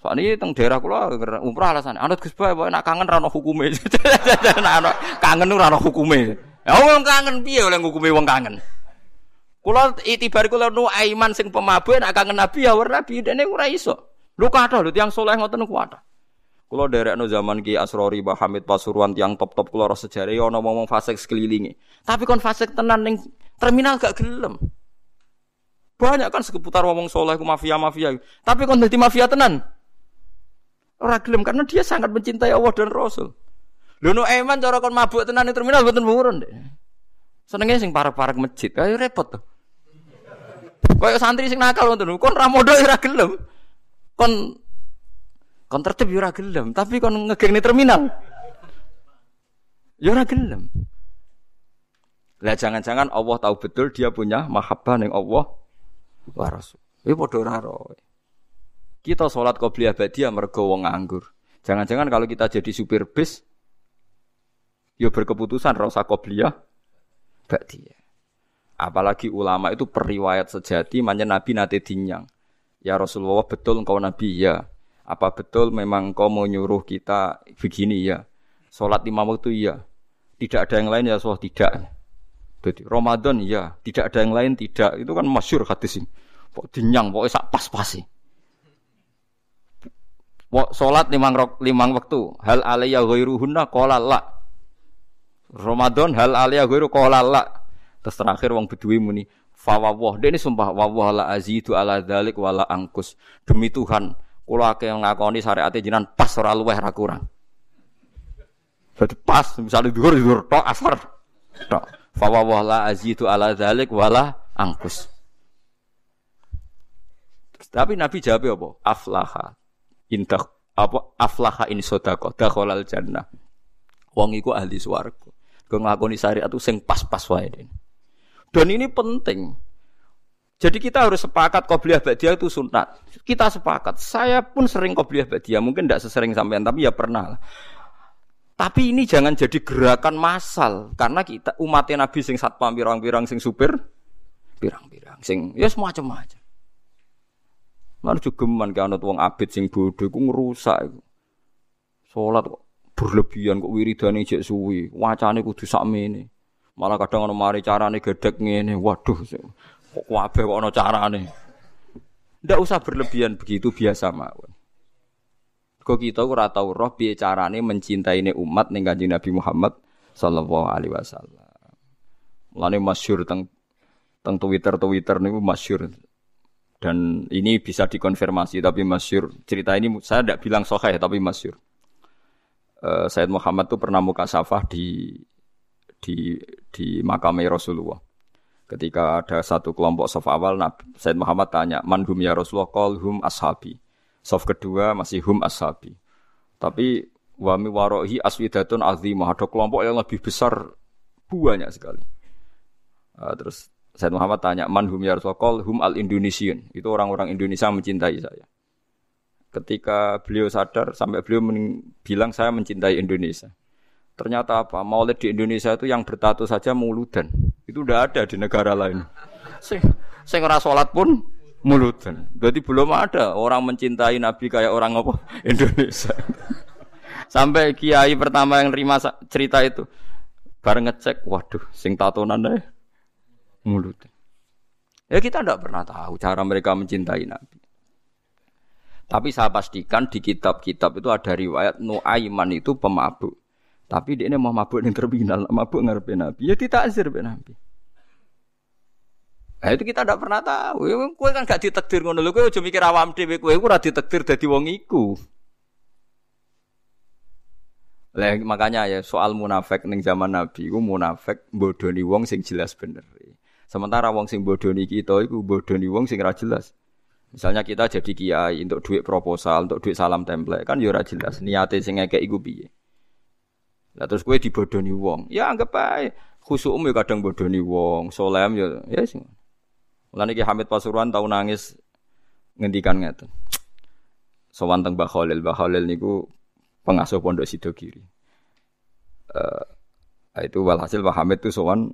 Soalnya teng daerah kula umrah alasan. Anut Gus Bae nak kangen ra ono hukume. kangen ora ono hukume. Ya wong kangen piye oleh hukume wong kangen. Kula itibar kula nu aiman sing pemabuk nak kangen Nabi ya ora Nabi dene ora iso. Lu kathah lho tiyang saleh ngoten ku kathah. Kula derekno zaman Ki Asrori Mbah Hamid Pasuruan tiang top-top kula ro sejarah ya ana ngomong fasik sekelilingi. Tapi kon fasik tenan ning terminal gak gelem. Banyak kan seputar ngomong soleh ku mafia-mafia. Tapi kon dadi mafia tenan. Ora gelem karena dia sangat mencintai Allah dan Rasul. Lho eman cara kon mabuk tenan ning terminal mboten murun deh. Senenge sing parek-parek masjid, kayak repot tuh. Kayak santri sing nakal ngoten kon ra modho ora gelem. Kon kon tertib yo ora gelem, tapi kon ngegeng ning terminal. Yo ora gelem. Lah jangan-jangan Allah tahu betul dia punya mahabbah ning Allah wa Rasul. Padha ora kita sholat qobliyah ba'diyah mergo wong nganggur. Jangan-jangan kalau kita jadi supir bis, yo ya berkeputusan rasa qobliyah ba'diyah. Apalagi ulama itu periwayat sejati, manja Nabi nate dinyang. Ya Rasulullah betul engkau Nabi ya. Apa betul memang kau mau nyuruh kita begini ya? Sholat lima waktu ya. Tidak ada yang lain ya Rasulullah tidak. Jadi Ramadan ya, tidak ada yang lain tidak. Itu kan masyur hadis ini. Pok dinyang, pokoknya sak pas-pas sih. Salat limang rok limang waktu. Hal alaiya ghairuhunna qala la. Ramadan hal alaiya ghairu qala la. Terus terakhir wong bedui muni fawwah. Dia ini sumpah wawah la azidu ala dzalik wala angkus. Demi Tuhan, kula akeh ngakoni syariat jinan pas ora luweh ra kurang. Jadi pas misalnya dhuwur dhuwur tok asar. Tok. Fawwah la azidu ala dzalik wala angkus. Tapi Nabi jawab apa? Aflaha indah apa aflaha in sodako dakhalal jannah wong iku ahli swarga kau nglakoni syariat itu sing pas-pas wae dan ini penting jadi kita harus sepakat qobliyah ba'diyah itu sunat. Kita sepakat. Saya pun sering qobliyah ba'diyah, mungkin tidak sesering sampean tapi ya pernah. Tapi ini jangan jadi gerakan massal karena kita umatnya Nabi sing satpam pirang-pirang sing supir pirang-pirang sing ya semacam-macam. Lan jogeman ke anut wong abid sing bodho iku ngrusak iku. Salat kok berlebihan kok wiridane jek suwi, wacane kudu sakmene. Malah kadang ono mari carane gedek ngene. Waduh, kok kabeh kok ono carane. Ndak usah berlebihan begitu biasa mawon. Kok kita ora tau roh piye carane mencintai umat ning Kanjeng Nabi Muhammad sallallahu alaihi wasallam. Mulane masyhur teng teng Twitter Twitter niku masyhur. Dan ini bisa dikonfirmasi tapi masyur cerita ini saya tidak bilang soheh tapi masyur uh, Said Muhammad tuh pernah muka safah di di di makam Rasulullah. Ketika ada satu kelompok sof awal Nabi Said Muhammad tanya manhum ya Rasulullah? Kol hum ashabi sof kedua masih hum ashabi tapi wami warohi aswidatun azimah ada kelompok yang lebih besar banyak sekali uh, terus Said Muhammad tanya, man hum ya Rasulullah, hum al Indonesian. Itu orang-orang Indonesia mencintai saya. Ketika beliau sadar, sampai beliau bilang saya mencintai Indonesia. Ternyata apa? Maulid di Indonesia itu yang bertato saja muludan. Itu udah ada di negara lain. Saya ngerasa sholat pun muludan. Berarti belum ada orang mencintai Nabi kayak orang apa? Indonesia. Sampai kiai pertama yang terima cerita itu, bareng ngecek, waduh, sing tatonan deh mulut. Ya kita tidak pernah tahu cara mereka mencintai Nabi. Tapi saya pastikan di kitab-kitab itu ada riwayat Nuaiman itu pemabuk. Tapi dia ini mau mabuk yang terminal, mabuk ngarepe Nabi. Ya ditakzir be Nabi. Nah itu kita tidak pernah tahu. Ya, kue kan gak ditakdir ngono lho. Kue aja mikir awam dhewe kue ora ditakdir dadi wong iku. Lah makanya ya soal munafik ning zaman Nabi ku munafik bodoni wong sing jelas bener. Sementara wong sing bodoni kita iku bodoni wong sing ora jelas. Misalnya kita jadi kiai untuk duit proposal, untuk duit salam template kan ya ora jelas niate sing ngekek iku piye. Lah terus kowe dibodoni wong, ya anggap ae khusukmu ya kadang bodoni wong, solem ya ya sing. Mulane Ki Hamid Pasuruan tau nangis ngendikan ngeten. Sowan teng Mbah Khalil, Mbah Khalil niku pengasuh pondok Sidogiri. Uh, itu walhasil Mbah Hamid itu sowan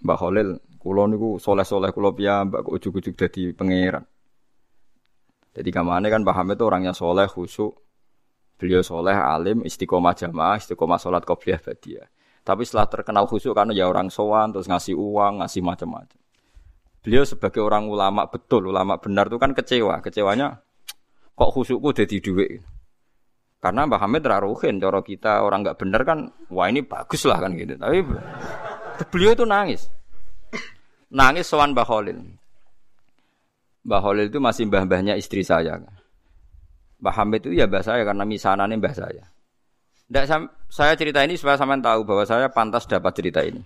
Mbah Khalil Kulo niku soleh-soleh kulo piyambak kok ujug-ujug dadi pangeran. Jadi kamane kan paham itu orangnya soleh, khusyuk. Beliau soleh, alim, istiqomah jamaah, istiqomah sholat qobliyah badiah. Tapi setelah terkenal khusyuk karena ya orang sowan, terus ngasih uang, ngasih macam-macam. Beliau sebagai orang ulama betul, ulama benar itu kan kecewa. Kecewanya kok khusyukku jadi duit. Karena Mbah Hamid raruhin, cara kita orang nggak benar kan, wah ini bagus lah kan gitu. Tapi beliau itu nangis nangis sowan Mbah Khalil. Mbah Khalil itu masih mbah-mbahnya istri saya. Mbah Hamid itu ya mbah saya karena misanannya mbah saya. Nggak, saya cerita ini supaya sampean tahu bahwa saya pantas dapat cerita ini.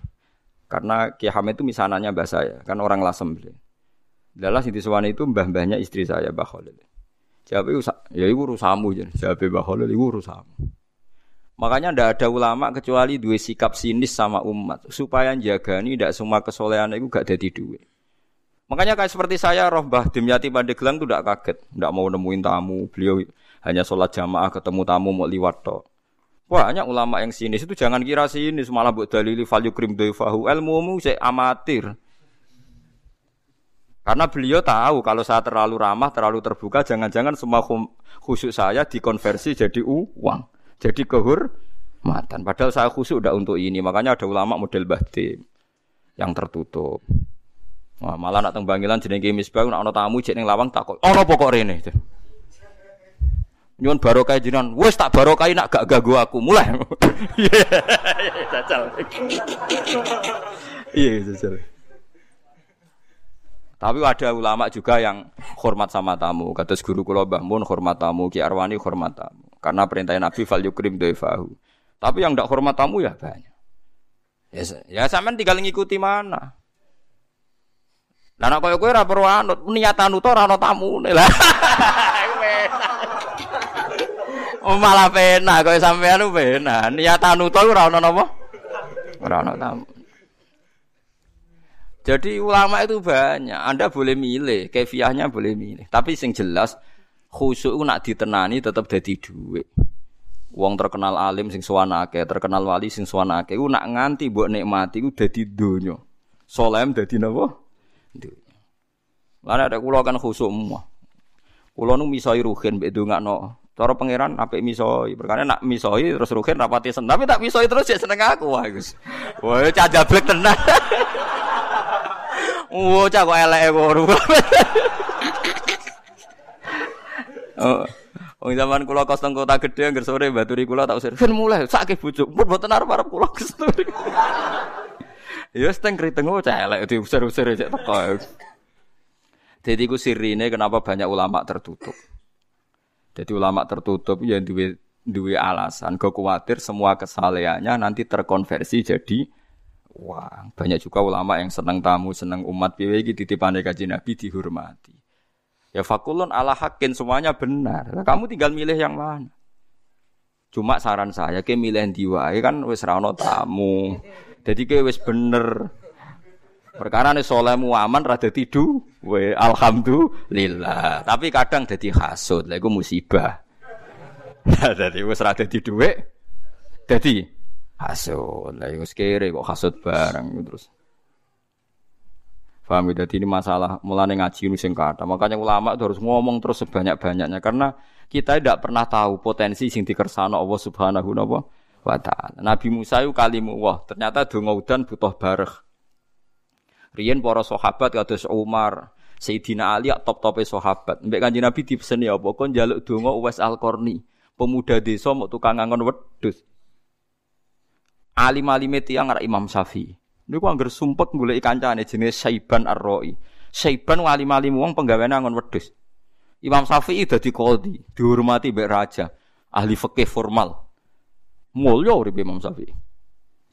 Karena Ki Hamid itu misanannya mbah saya, kan orang lasem beliau. Dalam Siti Suwani itu mbah-mbahnya istri saya, Mbah Khalil. Jawab itu, ya itu urusamu. Jawab Mbah Khalil, itu urusamu. Makanya tidak ada ulama kecuali dua sikap sinis sama umat supaya jaga ini tidak semua kesolehan itu gak jadi duit. Makanya kayak seperti saya roh Mbah Dimyati Pandeglang itu tidak kaget, tidak mau nemuin tamu, beliau hanya sholat jamaah ketemu tamu mau liwat toh. Banyak ulama yang sinis itu jangan kira sinis malah buat dalili value krim doifahu ilmu saya amatir. Karena beliau tahu kalau saya terlalu ramah, terlalu terbuka, jangan-jangan semua khusyuk saya dikonversi jadi uang. Jadi kehormatan. Padahal saya khusyuk udah untuk ini. Makanya ada ulama model bahtim yang tertutup. Wah, malah nak tengbangilan jenenge misbah nak ana tamu jek ning lawang takut. Ana pokok rene. Nyuwun barokah jenengan. Wis tak barokah nak gak ganggu aku. Mulai. Iya, jajal. Iya, jajal. Tapi ada ulama juga yang hormat sama tamu. Kata guru kula Mbah Mun hormat tamu, Ki Arwani hormat tamu. Karena perintah Nabi fal yukrim doifahu. Tapi yang tidak hormat tamu ya banyak. Ya, ya sampean tinggal ngikuti mana. Lah nek koyo kowe ora perlu anut, niatan uta ora ana tamune. Lah. Oh malah pena kowe sampean pena. Niatan uta ora ana napa? Ora ana tamu. Jadi ulama itu banyak. Anda boleh milih, kefiahnya boleh milih. Tapi sing jelas khusyuk itu nak ditenani tetap jadi duit. Wong terkenal alim sing sowan akeh, terkenal wali sing sowan akeh, nak nganti mbok nikmati ku dadi donya. Solem dadi napa? Lalu ada kulo kan khusuk semua. Kulo nu misoi ruhin mbek no. Cara pangeran apik misoi. Perkara nak misoi terus ruhin rapati seneng. Tapi tak misoi terus ya seneng aku wah Gus. Wah cah jablek tenan. Wah cah kok elek ngono. Oh, Wong zaman kula kos teng kota gedhe anggar sore baturi kula tak usir. Kan mulai sakit bojo. Pun mboten arep-arep kula kestur. Ya seteng kriteng oh celek diusir-usir cek teko. Jadi ku sirine kenapa banyak ulama tertutup. Jadi ulama tertutup ya duwe duwe alasan. Kau khawatir semua kesalehannya nanti terkonversi jadi wah banyak juga ulama yang senang tamu senang umat piye iki titipane kaji nabi dihormati. Ya fakulun ala hakin semuanya benar. Kamu tinggal milih yang mana. Cuma saran saya ke milih diwae kan wis ra tamu. Jadi ke wis bener. Perkara nih solehmu aman rada tidu, we alhamdulillah. Tapi kadang jadi hasud, lah musibah. Jadi wis rada tidu we, jadi hasud. Lah wis kere kok hasud bareng terus. Paham ya? Jadi ini masalah mulane ngaji ini sing kata. Makanya ulama itu harus ngomong terus sebanyak-banyaknya karena kita tidak pernah tahu potensi sing dikersano Allah Subhanahu wa taala. Nabi Musa itu kalimu wah, ternyata donga udan butuh bareh. Riyen para sahabat kados Umar, Sayyidina Ali top-tope sahabat. Mbek Kanjeng Nabi dipeseni apa kon njaluk donga Uwais Al-Qarni, pemuda desa mau tukang ngangon wedhus. Alim-alime tiyang arek Imam Syafi'i. Niku anggar sumpek golek kancane jenis Saiban Ar-Ra'i. Saiban walim-alim wong penggaweane angon wedhus. Imam Syafi'i dadi qadhi, dihormati mbek raja, ahli fikih formal. Mulya uripe Imam Syafi'i.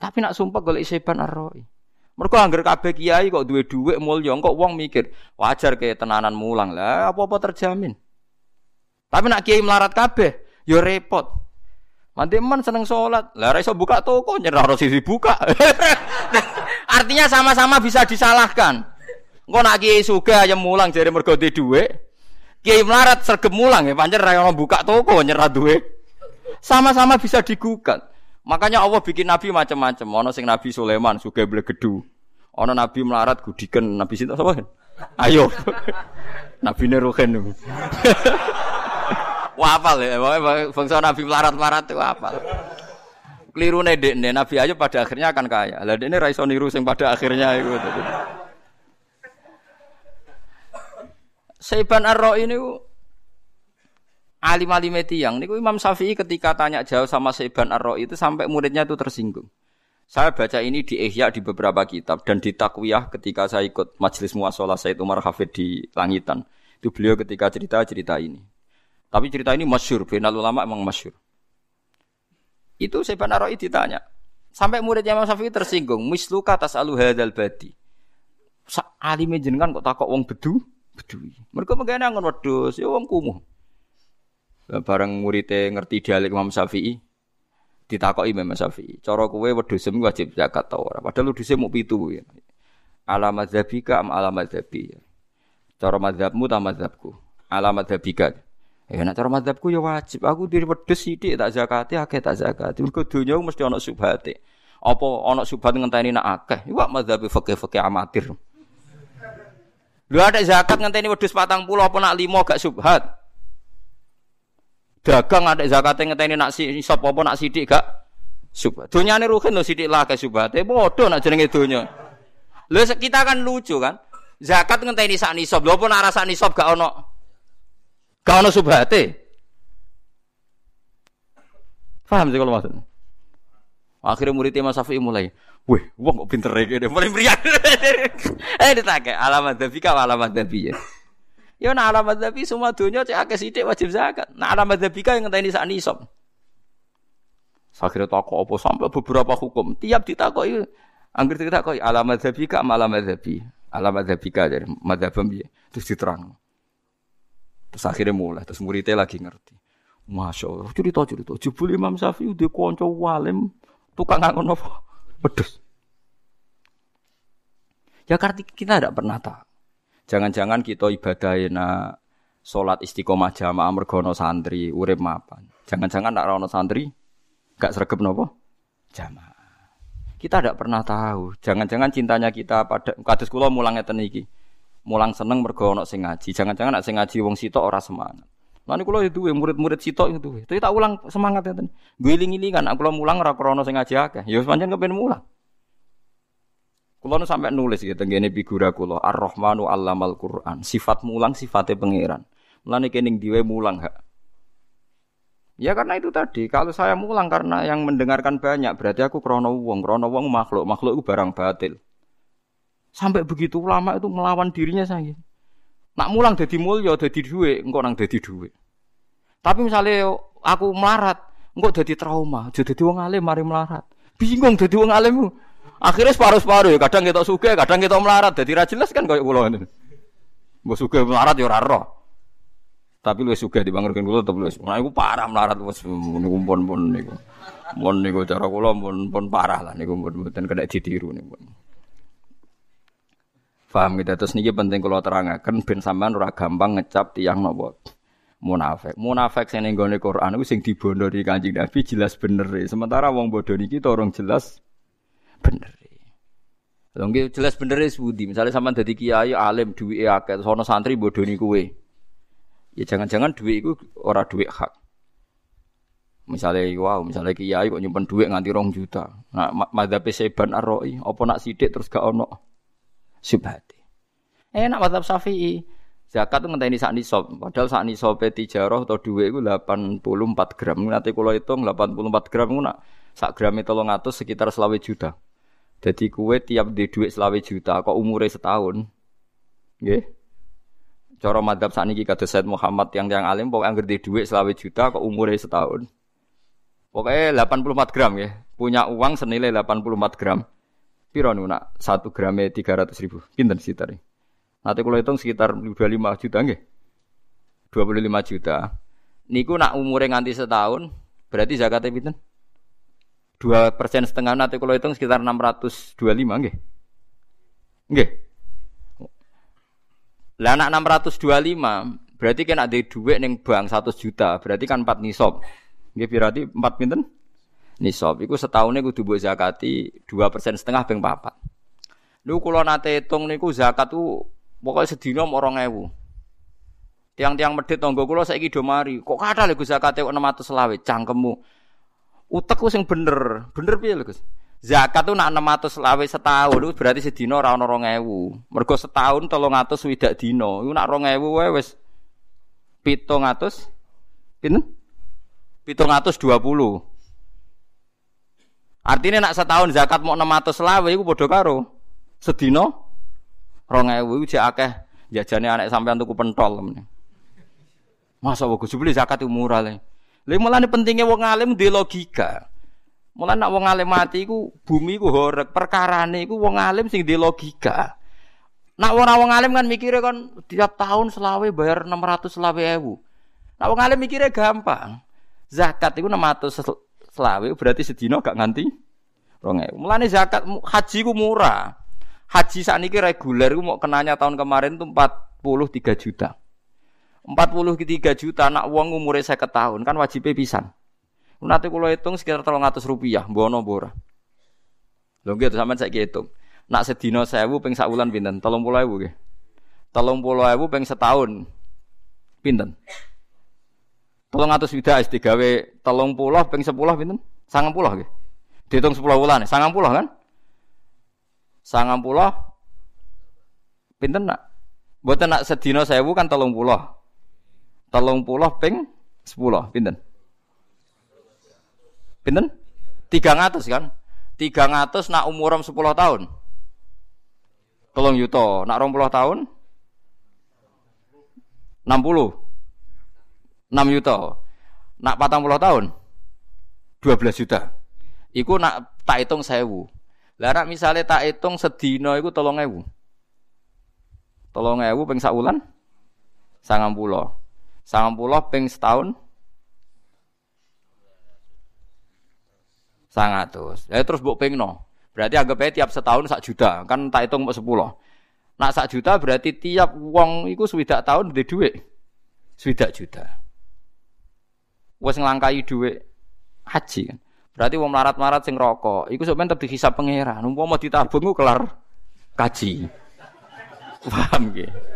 Tapi nak sumpah golek Saiban Ar-Ra'i. Mergo anggar kabeh kiai kok duwe dhuwit mulya, kok wong mikir, wajar ke tenanan mulang lah, apa-apa terjamin. Tapi nak kiai melarat kabeh, ya repot. Nanti man seneng sholat, lah iso buka toko nyerah harus sisi buka. Artinya sama-sama bisa disalahkan. Engko nak kiai suga ayam mulang jadi mergo duwe. Kiai melarat sergem mulang ya pancen ra buka toko nyerah duwe. Sama-sama bisa digugat. Makanya Allah bikin nabi macam-macam. Ono sing Nabi Sulaiman suga blegedu. Ono nabi melarat gudiken nabi sinta sapa? Ayo. nabi Neruhen. Wah apal ya, bangsa Nabi melarat-melarat itu apal. Keliru nih Nabi aja pada akhirnya akan kaya. Lah ini raiso niru sing pada akhirnya itu. Saiban Ar ini alim alim yang niku Imam Syafi'i ketika tanya jauh sama Saiban Ar itu sampai muridnya itu tersinggung. Saya baca ini di Ihya di beberapa kitab dan di Takwiyah ketika saya ikut majelis muasalah Said Umar Hafid di Langitan. Itu beliau ketika cerita-cerita ini. Tapi cerita ini masyur, final ulama emang masyur. Itu saya Aroi ditanya. Sampai muridnya Imam Syafi'i tersinggung. Misluka tas alu hadal badi. Alime jenengan kok takok wong bedu? Bedui. Mereka mengenai angon wedus, ya wong kumuh. Bareng muridnya ngerti dialek Imam Syafi'i, ditakoki Imam Syafi'i. Cara kowe wedhus wajib zakat ta ora? Padahal wedhuse mau pitu ya. Alamat zabika am alamat zabi. Cara mazhabmu ta mazhabku? Alamat zabika. Ya nek cara madzhabku ya wajib. Aku diri wedhus sithik tak zakati akeh tak zakati. Mergo donya mesti ana subhate. Apa ana subhat ngenteni nak akeh. Iku madzhab fikih-fikih amatir. Lu ada zakat ngenteni wedhus 40 apa nak 5 gak subhat. Dagang ada zakat ngenteni nak sop apa nak sithik gak subhat. Donyane ruhin lho sithik lah ke subhate. Padha nak jenenge donya. Lho kita kan lucu kan. Zakat ngenteni sak nisab. Lho apa nak rasa nisab gak ono Gak ono subhate. Paham sih kalau maksudnya? Akhirnya murid Imam Syafi'i mulai, wih, wong kok pinter ya, mulai meriak. eh ditake alamat dabi kau alamat dabi ya. Nah alamat dabi semua dunia cek akeh sithik wajib zakat. Alamat dabi kau yang ngenteni sak nisab. Akhirnya takut apa sampai beberapa hukum. Tiap ditakoi, angger ditakoi alamat dabi kau alamat dabi. Alamat dabi kau jadi madzhabem piye. Terus diterang. Terus akhirnya mulai, terus muridnya lagi ngerti. Masya Allah, cerita-cerita. Jebul Imam Syafi'i udah konco walim, tukang ngangon apa? Pedes. Ya karena kita tidak pernah tahu. Jangan-jangan kita ibadah na sholat istiqomah jamaah mergono santri, urip mapan. Jangan-jangan nak rono santri, gak sergap nopo jamaah. Kita tidak pernah tahu. Jangan-jangan cintanya kita pada kados kula mulangnya teniki. Mulang seneng mergo ana sing ngaji. Jangan-jangan nak sing ngaji wong sitok ora semangat. Lan kula ya duwe murid-murid sitok itu duwe. Tapi tak ulang semangat ngeten. Guling-gilingan aku mulang ora krana sing ngaji akeh. Ya pancen kepen mulang. Kula nu sampai nulis gitu tenggene figura kula Ar-Rahmanu 'allamal Qur'an. Sifat mulang sifatnya pangeran. Mulane kening diwe mulang hak. Ya karena itu tadi, kalau saya mulang karena yang mendengarkan banyak, berarti aku krono wong, krono wong makhluk, makhluk itu barang batil. Sampai begitu lama itu melawan dirinya saya. Nak mulang jadi mulya, jadi duit, engkau nang jadi duit. Tapi misalnya aku melarat, engkau jadi trauma, jadi wong alim mari melarat. Bingung jadi wong alim. Akhirnya separuh-separuh ya, kadang kita suka, kadang kita melarat, jadi rajelas kan kayak pulau ini. Mbok suka melarat ya ora tapi lu suka dibangunkan kulo tapi lu nah aku parah melarat bos niku pun pun niku. Pun niku cara kulo pun pun parah lah niku pun mboten kena ditiru niku. Paham kita gitu? terus niki penting kalau terangkan ben sampean ora gampang ngecap tiang nopo munafik. Munafik sing ning Quran iku sing dibondori Kanjeng Nabi jelas bener e. sementara wong bodoh niki orang jelas bener. Lho jelas bener sebudi misalnya sampean dadi kiai alim duwike akeh sono santri bodoni kuwe Ya jangan-jangan duit itu ora duit hak. Misalnya wow, misalnya kiai kok nyimpen duit nganti rong juta. Nah, madhab seban arroi, apa nak sidik terus gak ono subhati. Eh nak madhab syafi'i, zakat itu ngenteni sak nisab. Padahal sak nisab tijarah atau duit itu 84 gram. Nanti kalau hitung 84 gram itu nak sak gram itu ngatus sekitar selawe juta. Jadi kue tiap di duit selawe juta, kok umurnya setahun, Nggih. Cara madhab saat ini kata Muhammad yang yang alim pokoknya ngerti duit selawe juta kok umurnya setahun. Pokoknya 84 gram ya. Punya uang senilai 84 gram. Piro nak satu gramnya 300 ribu. Pinten sih tadi. Nanti kalau hitung sekitar 25 juta nggih. 25 juta. Niku nak umurnya nganti setahun, berarti zakatnya pinten? Dua persen setengah nanti kalau hitung sekitar 625 nggih. Nggih. Lah anak 625 berarti kan ada duit neng bank 100 juta, berarti kan 4 nisab. Nggih berarti 4 pinten? Nisab iku setahunnya kudu mbok zakati 2% setengah ping 4. Lu kula nate hitung niku zakat tuh pokoknya sedina 2000. Tiang-tiang medit tangga kula saiki do mari. Kok Gus zakate kok 600 selawe cangkemmu. Utekku sing bener. Bener piye lho Gus? Zakat tuh nak 600 lawe setahun itu berarti sedina ora ono 2000. Mergo setahun 300 swidak dina. Iku nak 2000 wae wis 700 pinten? 720. Artinya nak setahun zakat mau 600 lawe iku padha karo sedina 2000 iku jek akeh jajane anak sampean tuku pentol. Masa wae beli zakat itu murah le. Lha mulane pentingnya wong alim di logika. Mulai nak wong alim mati iku bumi iku horek, perkarane iku wong alim sing di logika. Nak wong wong alim kan mikirnya kan tiap tahun selawe bayar 600 selawe ewu. Nak wong alim mikirnya gampang. Zakat iku 600 selawe berarti sedina gak nganti 2000. Mulane zakat haji ku murah. Haji saat ini reguler, mau kenanya tahun kemarin tuh 43 juta. 43 juta anak uang umur saya ketahun kan wajibnya pisan. Nanti kalau hitung sekitar 300 rupiah, bono bora. Lo gitu sama saya hitung. Nak sedino saya bu pengsa sebulan pinter, tolong pulau ibu gitu. Tolong pulau ibu pengsa setahun pinter. Tolong ratus bidah s tiga w, tolong pulau pengsa sepuluh pinter, sangat pulau gitu. Hitung sepuluh bulan, sangat pulau kan? Sangat pulau pinter nak. Buatnya nak sedino saya bu kan tolong pulau. Telung puluh ping sepuluh. Pinten? Pinten? Tiga ratus kan? Tiga ratus nak umuram sepuluh tahun. tolong yuto. Nak rom puluh tahun? Enam puluh. Enam yuto. Nak patang puluh tahun? Dua belas juta. Iku nak tak hitung sewu. lara misalnya misale tak hitung sedino iku 3000. ewu pengsa ulan sangam pulau Sangang pulau peng setahun? sangatus. Ya terus mbok pengno. Berarti anggap aja tiap setahun sak juta, kan tak hitung sepuluh. Nak sak juta berarti tiap uang itu swidak tahun di duit. Swidak juta. Wes ngelangkai duit haji kan. Berarti wong marat-marat sing rokok, iku sebenarnya tetep dihisab pangeran. mau ditabung kelar kaji. Paham nggih?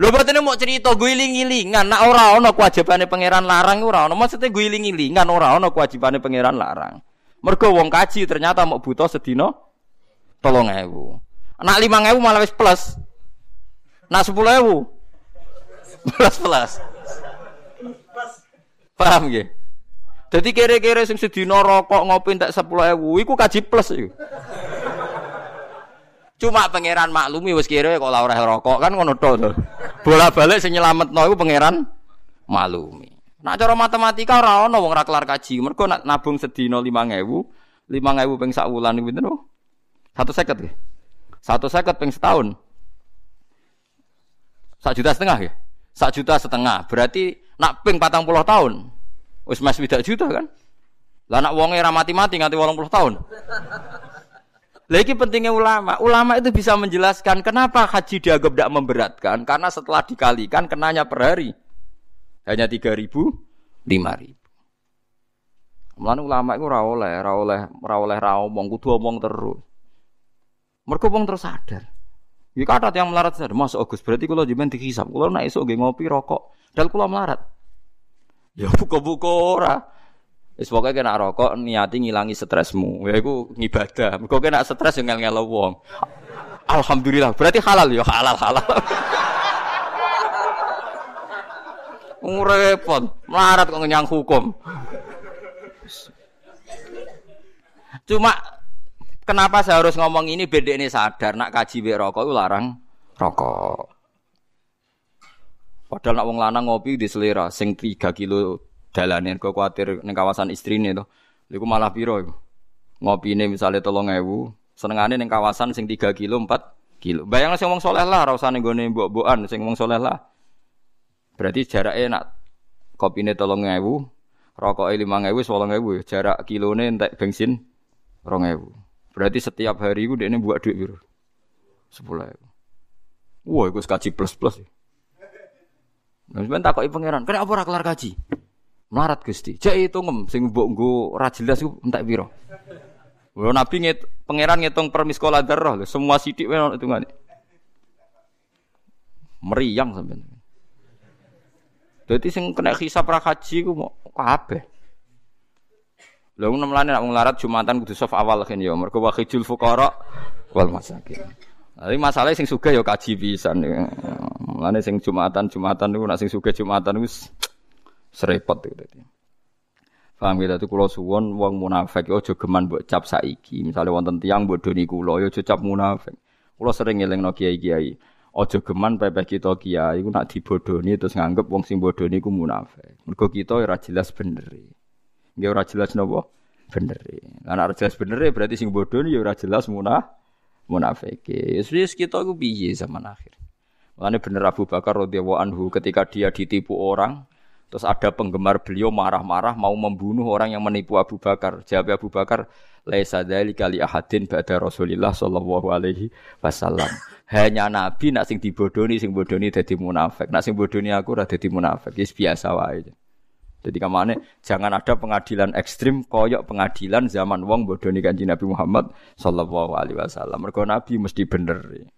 Lho batene mau cerita guling-gilingan, nak ora ana kewajibane pangeran larang ora ana. Maksudnya guling-gilingan ora ana kewajibane pangeran larang. Mergo wong kaji ternyata mau butuh sedina 3000. Nak 5000 malah wis plus. Nak 10000 plus plus. Paham nggih? Jadi kira-kira sing sedina rokok ngopi entek 10000 iku kaji plus iku. Cuma pangeran maklumi wis kira kok ora rokok kan ngono to. Bola-balik sing nyelametno iku pangeran maklumi. Nak cara matematika ora ono wong ora kelar kaji. Mergo nak nabung sedina 5000, 5000 ping sak wulan pinten? Satu seket ya? Satu seket ping setahun. Sak juta setengah ya? Sak juta setengah. Berarti nak ping patang puluh tahun. Wis mas widak juta kan? Lah nak wonge ra mati-mati nganti 80 tahun. Lagi pentingnya ulama. Ulama itu bisa menjelaskan kenapa haji dianggap tidak memberatkan. Karena setelah dikalikan kenanya per hari. Hanya tiga ribu, lima ribu. Mulane ulama itu rawoleh, rawoleh, rawoleh rawomong, kudu omong terus. Mereka omong terus sadar. Ya kata yang melarat sadar, Mas Agus berarti kalau jiban dihisap, kalau naik esok ngopi rokok, dan kalau melarat. Ya buka-buka ora. Wis pokoke kena rokok niati ngilangi stresmu. Ya iku ngibadah. Mergo kena stres yo ngel-ngel wong. Alhamdulillah, berarti halal ya halal halal. Ngurepot, melarat kok nyang hukum. Cuma kenapa saya harus ngomong ini beda ini sadar nak kaji be rokok larang rokok. Padahal nak wong lanang ngopi di selera sing 3 kilo dalanin kok kuatir ning kawasan istrine to. Iku malah piro iku? Ngopine misale 3000, senengane ning kawasan sing 3 kilo 4 kilo. Bayang sing wong soleh lah ora usah ning gone mbok-mbokan sing wong soleh lah. Berarti jarake nak kopine 3000, rokoke 5000 wis 8000 jarak kilone entek bensin 2000. Berarti setiap hari iku dekne buat duit piro? 10000. Wah, iku kaji plus-plus. Nah, sebentar takoki pangeran, kenapa ora kelar kaji? Melarat Gusti. Jek itu ngem sing mbok nggo ora jelas iku entek pira. Nabi nget pangeran ngitung per miskola darah semua sidik wae ono hitungane. Meriang sampean. Dadi sing kena hisab ra haji ku mau kabeh. Lha ngono mlane nek melarat Jumatan kudu saf awal kan ya, mergo wakhijul fuqara wal masakin. Tapi masalahnya sing sugih ya kaji pisan. Mulane sing Jumatan Jumatan niku sing sugih Jumatan wis serepot itu tadi. Paham kita tuh kalau suwon wong munafik ojo geman buat cap saiki. Misalnya wonten tiang buat doni kulo yo cap munafik. Kulo sering ngeleng no kiai kiai. Ojo geman pepeh kita kiai. Iku nak dibodoni terus nganggep wong sing bodoni ku munafik. Mergo kita ora jelas bener. Nggih ora jelas nopo bener. Lah ora jelas bener berarti sing bodoni ya ora jelas munah munafik. Wis kita ku piye zaman akhir. Makanya bener Abu Bakar radhiyallahu anhu ketika dia ditipu orang, Terus ada penggemar beliau marah-marah mau membunuh orang yang menipu Abu Bakar. Jawab Abu Bakar, "Laisa dzalika li ahadin ba'da Rasulillah sallallahu alaihi wasallam." Hanya nabi nak sing dibodoni sing bodoni dadi munafik. Nak sing bodoni aku ora dadi munafik. Wis biasa wae. Jadi kamane jangan ada pengadilan ekstrim koyok pengadilan zaman wong bodoni kanjeng Nabi Muhammad sallallahu alaihi wasallam. Mergo nabi mesti bener.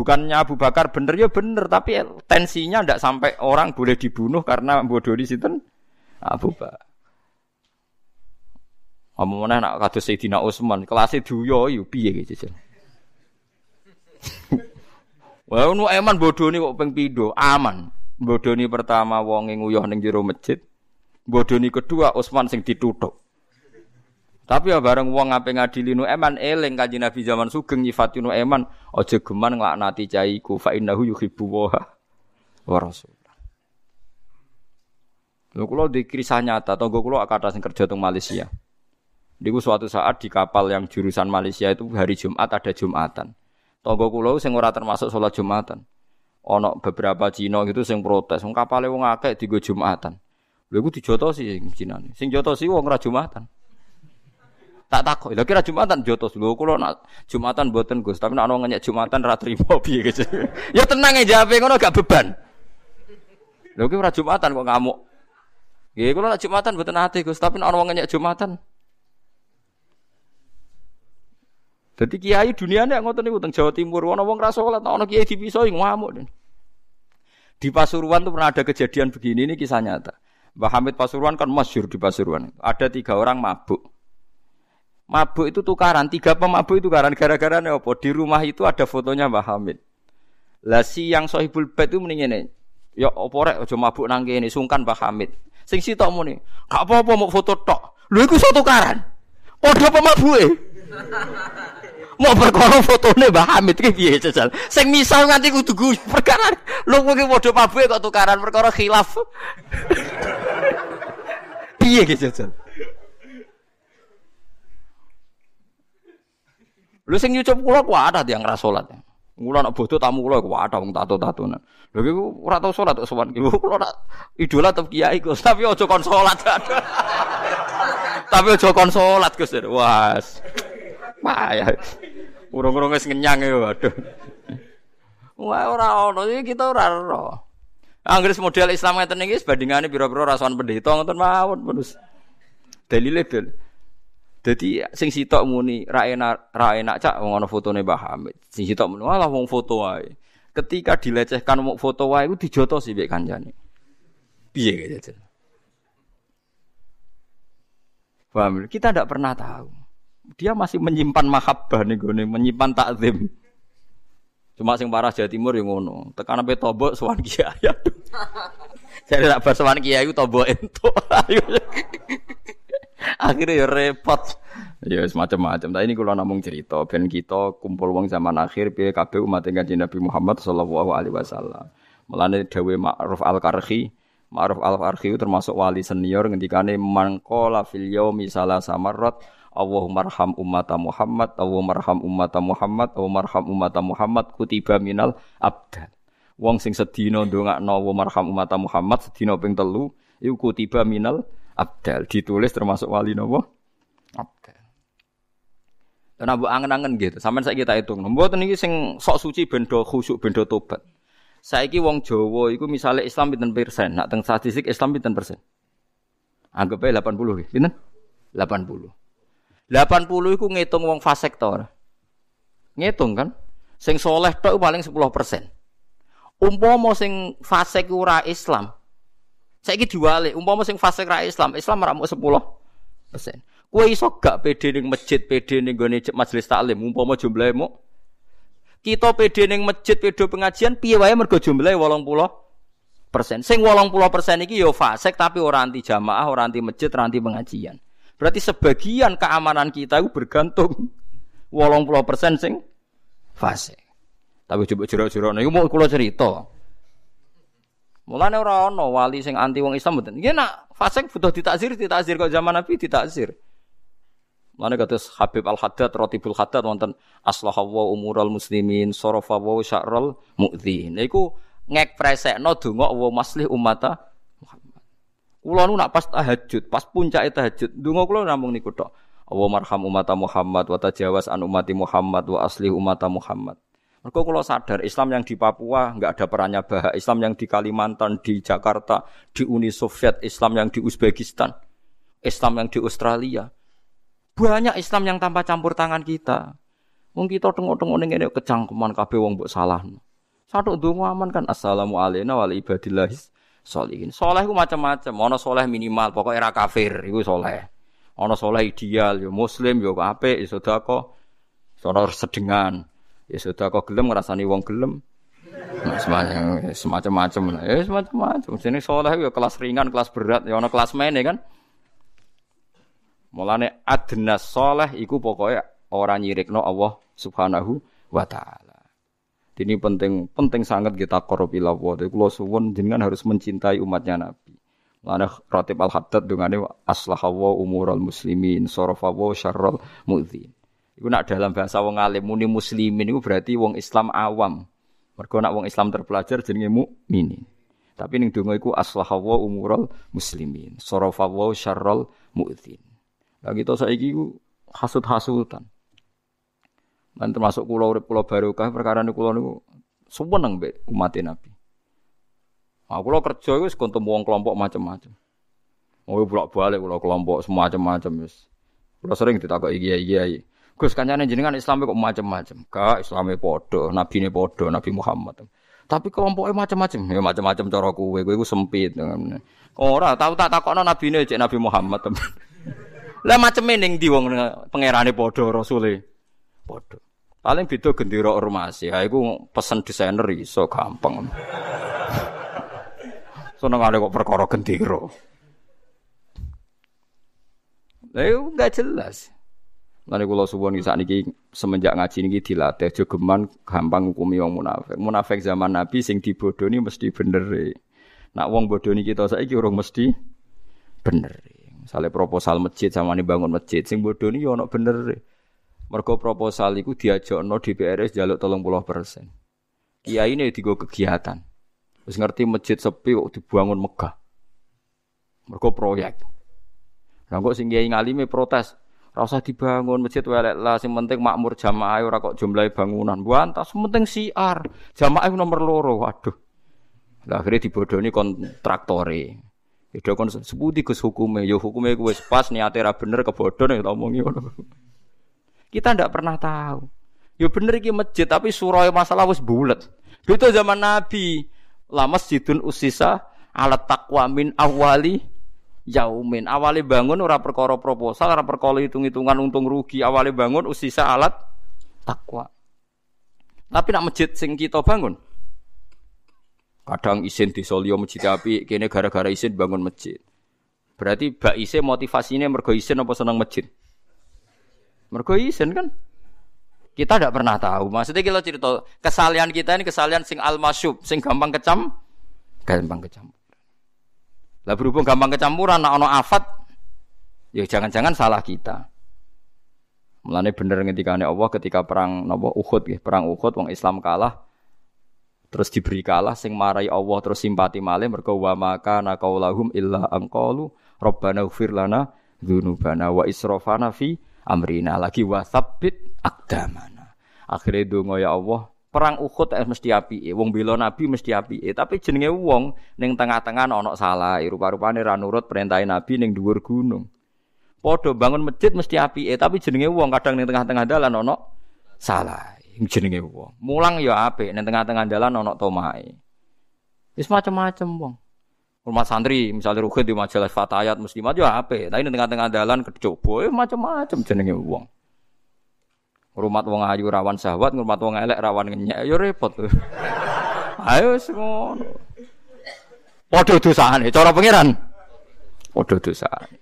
Bukannya Abu Bakar bener ya bener, tapi tensinya ndak sampai orang boleh dibunuh karena bodoh di situ Abu Bakar. Mana nak kata Sayyidina Utsman, kelasnya duyo yo piye gitu sih. Wah, nu eman bodoh nih kok peng pido, aman. Bodoh nih pertama wong nguyuh ning jero masjid. Bodoh nih kedua Utsman sing ditutup. Tapi ya bareng wong ngape ngadili nu eman eling kanji Nabi zaman sugeng nyifati nu eman aja geman nglaknati caiku fa innahu yuhibbu wa wa rasul. Lho kula di kisah nyata tangga kula akata sing kerja teng Malaysia. Diku suatu saat di kapal yang jurusan Malaysia itu hari Jumat ada Jumatan. Tangga kula sing ora termasuk sholat Jumatan. Ono beberapa Cina gitu sing protes, wong kapale wong akeh digo Jumatan. Lha iku dijotosi sing Cina. Sing jotosi wong ora Jumatan. Tak takut. Lha kira Jumatan jotos lho kula nak Jumatan mboten Gus, tapi nek ana ngenyek Jumatan ra trimo gitu. ya tenang ya jawabe ngono gak beban. Lho ki ora Jumatan kok ngamuk. Nggih kula nak Jumatan mboten ate Gus, tapi nek ana ngenyek Jumatan Dadi kiai duniane ngoten niku teng Jawa Timur ana wong ra salat ana kiai dipisoi ngamuk. Di Pasuruan tuh pernah ada kejadian begini ini kisah nyata. Mbah Pasuruan kan masyur di Pasuruan. Ada tiga orang mabuk. Mabuk itu tukaran, tiga pemabuk itu tukaran gara-gara apa? Di rumah itu ada fotonya Mbah Hamid. Lah si yang sohibul bait itu mendingin Ya apa rek aja mabuk nang kene sungkan Mbah Hamid. Sing sitok muni, gak apa-apa mau foto tok. Lho iku iso tukaran. Padha pemabuke. Mau perkara fotone Mbah Hamid ki piye jajal. Sing misal nganti kudu perkara lu kowe padha pabuhe kok tukaran perkara khilaf. piye ki jajal. Lu sing nyucup kula ku ada yang ra salat. Kula nak tamu kula ku ada wong tato-tatonan. Lho iku ora tau salat kok sowan ki. Kula nak idola tetep kiai Gus, tapi aja kon salat. tapi aja kon salat Gus. Wah. Payah. Urung-urung wis ngenyang ya, waduh. Wah ora ono iki kita ora ora. Anggere model Islam ngeten iki bandingane pira-pira rasukan pendeta ngoten mawon terus. Dalile dal. Dadi sing sitok muni ra enak ra enak cak wong ana fotone Mbah Hamid. Sing sitok muni walah wong foto wae. Ketika dilecehkan mau foto wae iku dijotos sih mbek kancane. Piye gitu. Paham? Kita tidak pernah tahu dia masih menyimpan mahabbah nih gue menyimpan takzim. Cuma sing parah Jawa Timur yang ngono. Tekan sampai tobo sowan kiai. Saya tidak bersowan kiai itu tobo ento. Akhirnya ya repot. Ya semacam-macam. Tapi ini kalau namung cerita, ben kita kumpul wong zaman akhir, piye kabeh umat kanjeng Nabi Muhammad sallallahu alaihi wasallam. Mulane dawe Ma'ruf Al-Karhi, Ma'ruf Al-Karhi termasuk wali senior ngendikane mangkola fil yaumi salasa marrat Allahumma arham ummata Muhammad, Allahumma arham ummata Muhammad, Allahumma arham ummata Muhammad kutiba minal abdal. Wong sing sedina ndongakno Allahumma arham ummata Muhammad sedina ping telu iku kutiba minal abdal. Ditulis termasuk wali napa? Abdal. Dan abu angen-angen gitu. Sampai saya kita hitung. Mboten iki sing sok suci bendo khusyuk bendo tobat. Saiki wong Jawa iku misalnya Islam pinten persen, nak teng statistik Islam pinten persen? Anggap aja 80 pinten? 80. 80 iku ngitung wong fasik to Ngitung kan? Sing soleh tok paling 10%. Umpama sing fasik ora Islam. Saiki diwalik, umpama sing fasik ra Islam, Islam ora 10%. Kowe iso gak pede ning masjid, pede ning gone majelis taklim, umpama jumlahe mu kita pede ning masjid, pede pengajian piye wae mergo jumlahe 80 persen. Sing 80 persen iki yo fasik tapi ora anti jamaah, ora anti masjid, ora anti pengajian. Berarti sebagian keamanan kita itu bergantung wolong puluh persen sing fase. Tapi coba jero-jero nih mau kulo cerita. Mulane ora ana wali sing anti wong Islam mboten. Nggih nak fasik butuh ditakzir, ditakzir kok zaman Nabi ditakzir. Mana kata Habib Al Haddad, Rotibul Haddad wonten aslahawa umural muslimin, sorofawa sya'ral mu'dhin. Iku ngekpresekno donga wa maslih ummata Kulo nu nak pas tahajud, pas puncak tahajud, donga kulo namung niku tok. Allah marham umat Muhammad wa tajawaz an umati Muhammad wa asli umat Muhammad. Mereka kalau sadar Islam yang di Papua nggak ada perannya bahak, Islam yang di Kalimantan, di Jakarta, di Uni Soviet, Islam yang di Uzbekistan, Islam yang di Australia. Banyak Islam yang tanpa campur tangan kita. Wong kita tengok-tengok ning ngene kecangkeman kabeh wong mbok salahno. Satu donga aman kan assalamu alayna wa ibadillahis solihin. Soleh ku macam-macam. Ono soleh minimal, pokoknya era kafir, itu soleh. Ono soleh ideal, yo muslim, yo ape, yo sodako, sono sedengan, yo sodako gelem ngerasani wong gelem. Nah, semacam semacam-macam ya semacam-macam. Sini soleh yo kelas ringan, kelas berat, yo ono kelas main ya kan. Mulane adna soleh iku pokoknya orang nyirikno Allah Subhanahu wa taala. Ini penting penting sangat kita korupilah Jadi kalau suwon jenengan harus mencintai umatnya Nabi. Mana Ratib Al Haddad dengan aslahawa umural muslimin sorofawa syarrol mu'dhin. Iku nak dalam bahasa wong alim muni muslimin itu berarti wong Islam awam. Mergo nak wong Islam terpelajar jenenge mukminin. Tapi ning donga iku aslahawa umural muslimin sorofawa syarrol mu'dhin. Lah kita saiki ku hasud-hasutan. Lan termasuk kula urip kula barokah perkara niku kula niku seneng mbek umat Nabi. Nah, kula kerja iku wis ketemu wong kelompok macam-macam. Mau bolak-balik kula kelompok semacam-macam wis. Kula sering ditakoki kiai-kiai. Gus kancane jenengan Islam kok macam-macam. Gak Islame padha, nabine padha, Nabi Muhammad. Tapi kelompoknya macam-macam. Ya macam-macam cara kowe, kowe sempit. Ora, tahu tak takokno nabine cek Nabi Muhammad. Lah maceme ning ndi wong pangerane padha rasule. Padha. Paling beda gendera ormas ya iku pesen desainer iso gampang. Seneng ada kok perkara gendera. Lah enggak jelas. Lalu kalau suwon saat niki semenjak ngaji niki dilatih jogeman gampang hukumi wong munafik. Munafik zaman Nabi sing dibodoni mesti bener. Nak wong bodoni kita saiki urung mesti bener. Misalnya proposal masjid sama nih bangun masjid, sing bodoni yo ono bener. Mergo proposal iku diajakno DPRS jaluk puluh persen. Kiai ini digo kegiatan. Terus ngerti masjid sepi kok dibangun megah. Mergo proyek. Nah kok sing kiai ngalime protes, Rasa dibangun masjid welek lah, sing penting makmur jamaah ora kok jumlahi bangunan. Buantas penting siar. Jamaah nomor loro. Waduh. Lah akhirnya dibodoni kontraktore. Itu kon sebuti Gus hukume, yo hukume gue pas niate ra bener kebodhon ya omongi ngono. Kita ndak pernah tahu. Yo bener iki masjid tapi surah masalah wis bulet. Itu zaman Nabi. La masjidun usisa alat taqwa min awali yaumin. Awalnya bangun ora perkara proposal, ora perkara hitung-hitungan untung rugi. Awalnya bangun usisa alat takwa. Tapi nak masjid sing kita bangun. Kadang isin di Solio masjid api, kini gara-gara isin bangun masjid. Berarti bak isin motivasinya mergo isin apa senang masjid? Mergo isin kan? Kita tidak pernah tahu. Maksudnya kita cerita kesalian kita ini kesalian sing al sing gampang kecam, gampang kecam. Lah berhubung gampang kecampuran, nak ono afat, ya jangan-jangan salah kita. Mulane bener ngendikane Allah ketika perang napa Uhud nggih, perang Uhud wong Islam kalah terus diberi kalah sing marai Allah terus simpati malih mergo wa maka naqaulahum illa anqalu rabbana ighfir lana dzunubana wa israfana fi amrina lagi wa tsabbit aqdamana. Akhirnya donga ya Allah, perang Uhud eh, mesti api, wong bela Nabi mesti api. Tapi jenenge wong ning tengah-tengah ana salah, rupa-rupane ra nurut perintah Nabi ning dhuwur gunung. Padha bangun masjid mesti api, tapi jenenge wong kadang ning tengah-tengah dalan ana salah. Jenenge wong. Mulang ya apik ning tengah-tengah dalan ana tomahe. Wis macam-macam wong. Rumah santri misalnya rukhid di majalah Fatayat Muslimat ya apik, tapi ning tengah-tengah dalan kecoba ya macam-macam jenenge wong. Ngrumat wong ayu rawan syahwat, ngrumat wong elek rawan ngenyek, ya repot. Ayo ngono. Padha dosane, cara pangeran. Padha dosane.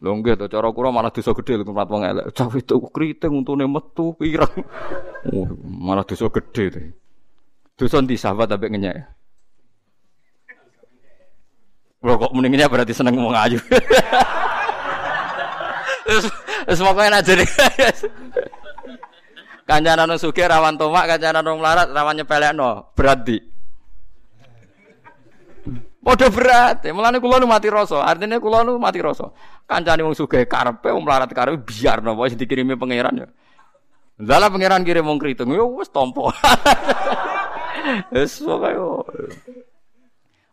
Lho nggih to cara kula malah dosa gedhe ngrumat wong elek. Cah itu kriting untune metu pirang. Oh, malah dosa gedhe to. Dosa ndi sahabat ambek ngenyek. Lho kok mendingnya berarti seneng wong ayu. Wis pokoke nak jare. Kancanan wong sugih rawan tomak, kancanan wong melarat rawan nyepelekno. Berat di. Padha berat. Mulane kula nu mati rasa. Artinya kula nu mati rasa. Kancane wong sugih karepe wong melarat karepe biar napa wis dikirimi pangeran ya. Zala pangeran kirim wong kriting yo wis tampa. Wis pokoke.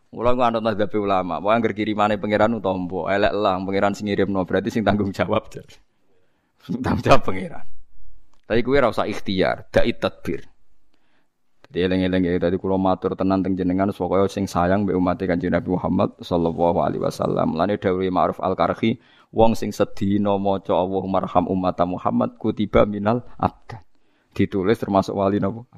Mula anut mazhab ulama, wae anggere kirimane pangeran utampa, elek lah pangeran sing ngirimno berarti sing tanggung jawab. Tanggung jawab pangeran. Tapi kue rasa ikhtiar, dai tadbir. Jadi eleng-eleng ya tadi kulo matur tenan teng jenengan pokoke sing sayang mbek umat Kanjeng Nabi Muhammad sallallahu alaihi wasallam. Lane dawuh Ma'ruf Al-Karhi, wong sing sedina maca Allah marham umat Muhammad kutiba minal abdan. Ditulis termasuk wali napa?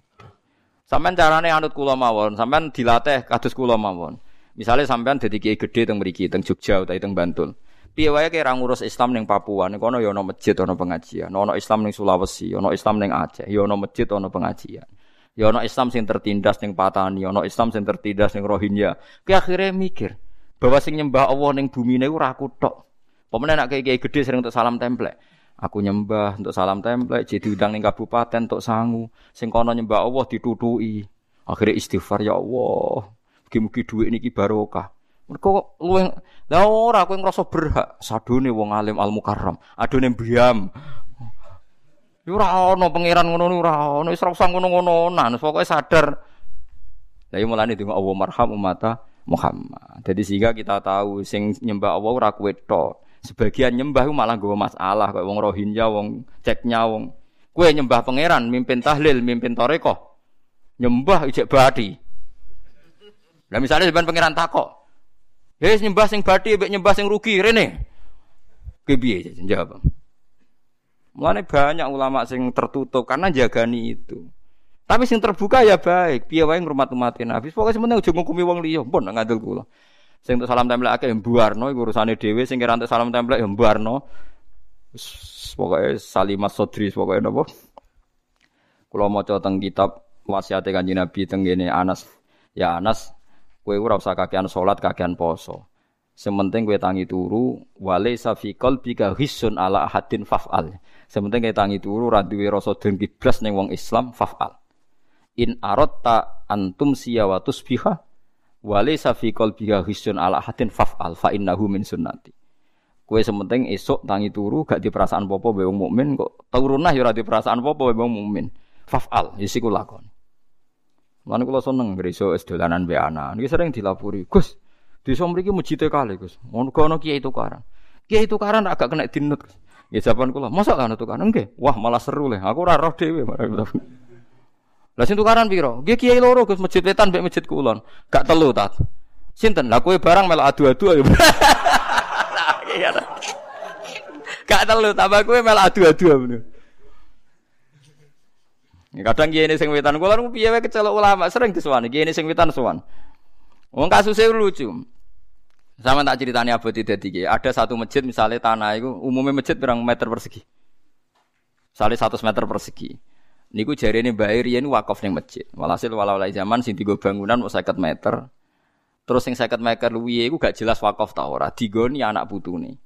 Sampeyan carane anut kula mawon, sampeyan dilatih kados kula mawon. Misalnya sampean dadi kiai gedhe teng mriki teng Jogja utawa teng Bantul. Piye wae kira ngurus Islam ning Papua, ning kono ya ana masjid, ana pengajian. Ana Islam ning Sulawesi, ana Islam ning Aceh, ya ana masjid, ana pengajian. Ya ana Islam sing tertindas ning Patani, ana Islam sing tertindas ning Rohingya. Ki akhirnya mikir bahwa sing nyembah Allah ning bumi niku ora aku tok. Pemene nak kiai gede sering untuk salam templek. Aku nyembah untuk salam templek, jadi udang ning kabupaten untuk sangu. Sing kono nyembah Allah ditutui. Akhirnya istighfar ya Allah. Mugi-mugi dhuwit niki barokah. Mergo luwih lah ora kowe ngrasa berhak sadone wong alim al mukarram, adone mbiam. Yo ora pangeran ngono ora ana, wis ora usah ngono-ngononan, pokoke sadar. Lah iya mulane donga Allah marham ummata Muhammad. Jadi sehingga kita tahu sing nyembah Allah ora kowe. Sebagian nyembah malah gue masalah kayak wong Rohingya, wong Ceknya, wong kue nyembah pangeran, mimpin tahlil, mimpin toreko, nyembah ijek badi. Nah misalnya sebenarnya pangeran takok, hei nyembah sing badi, nyembah sing rugi, rene. Kebiye jawab. Mulane banyak ulama sing tertutup karena jagani itu. Tapi sing terbuka ya baik. Piye wae ngrumat-umatin Nabi. Pokoke sementing aja ngukumi wong liya. Pun ngandel kula. Sing untuk salam tempel akeh mbuarno iku urusane dhewe sing kira salam tempel ya mbuarno. Pokoke salimat sodri pokoke napa. Kula maca teng kitab wasiate Kanjeng Nabi teng Anas. Ya Anas, kowe ora usah kakean salat, kakean poso. Sementing kowe tangi turu, wale safikol bika hisun ala ahadin faf'al. Sementing kowe tangi turu ra duwe rasa dengki blas wong Islam faf'al in arotta antum siyawatus biha wale safi biha hisun ala hadin faf'al fa innahu min sunnati kue sementing esok tangi turu gak di perasaan popo be wong mukmin kok turunah ya ora perasaan popo be wong mukmin faf'al isi ya lakon Mana kula seneng greso es dolanan be ana. Niki sering dilapuri. Gus, desa mriki mujite kali, Gus. Ngono kono kiai tukaran. Kiai tukaran agak kena dinut. Ya jawaban kula, mosok kan tukaran nggih. Wah, malah seru le. Aku ora roh dhewe. Lah sing tukaran piro? Nggih kiai loro Gus masjid wetan mbek masjid kulon. Gak telu ta. Sinten? Lah kowe barang melok adu-adu ayo. Gak telu tambah kowe melok adu-adu bener. Kadang kiai ini sing wetan kula niku piye wae kecelok ulama sering disuwani kiai ini sing wetan suwan. Wong kasusnya lucu. Sama tak ceritanya abot tidak tiga. Ada satu masjid misalnya tanah itu umumnya masjid berang meter persegi. Misalnya 100 meter persegi. Niku ini Mbak Irian wakaf ning masjid. Walhasil walau zaman sing tiga bangunan mau 50 meter. Terus sing 50 meter luwihe iku gak jelas wakaf ta ora. Digoni anak putune.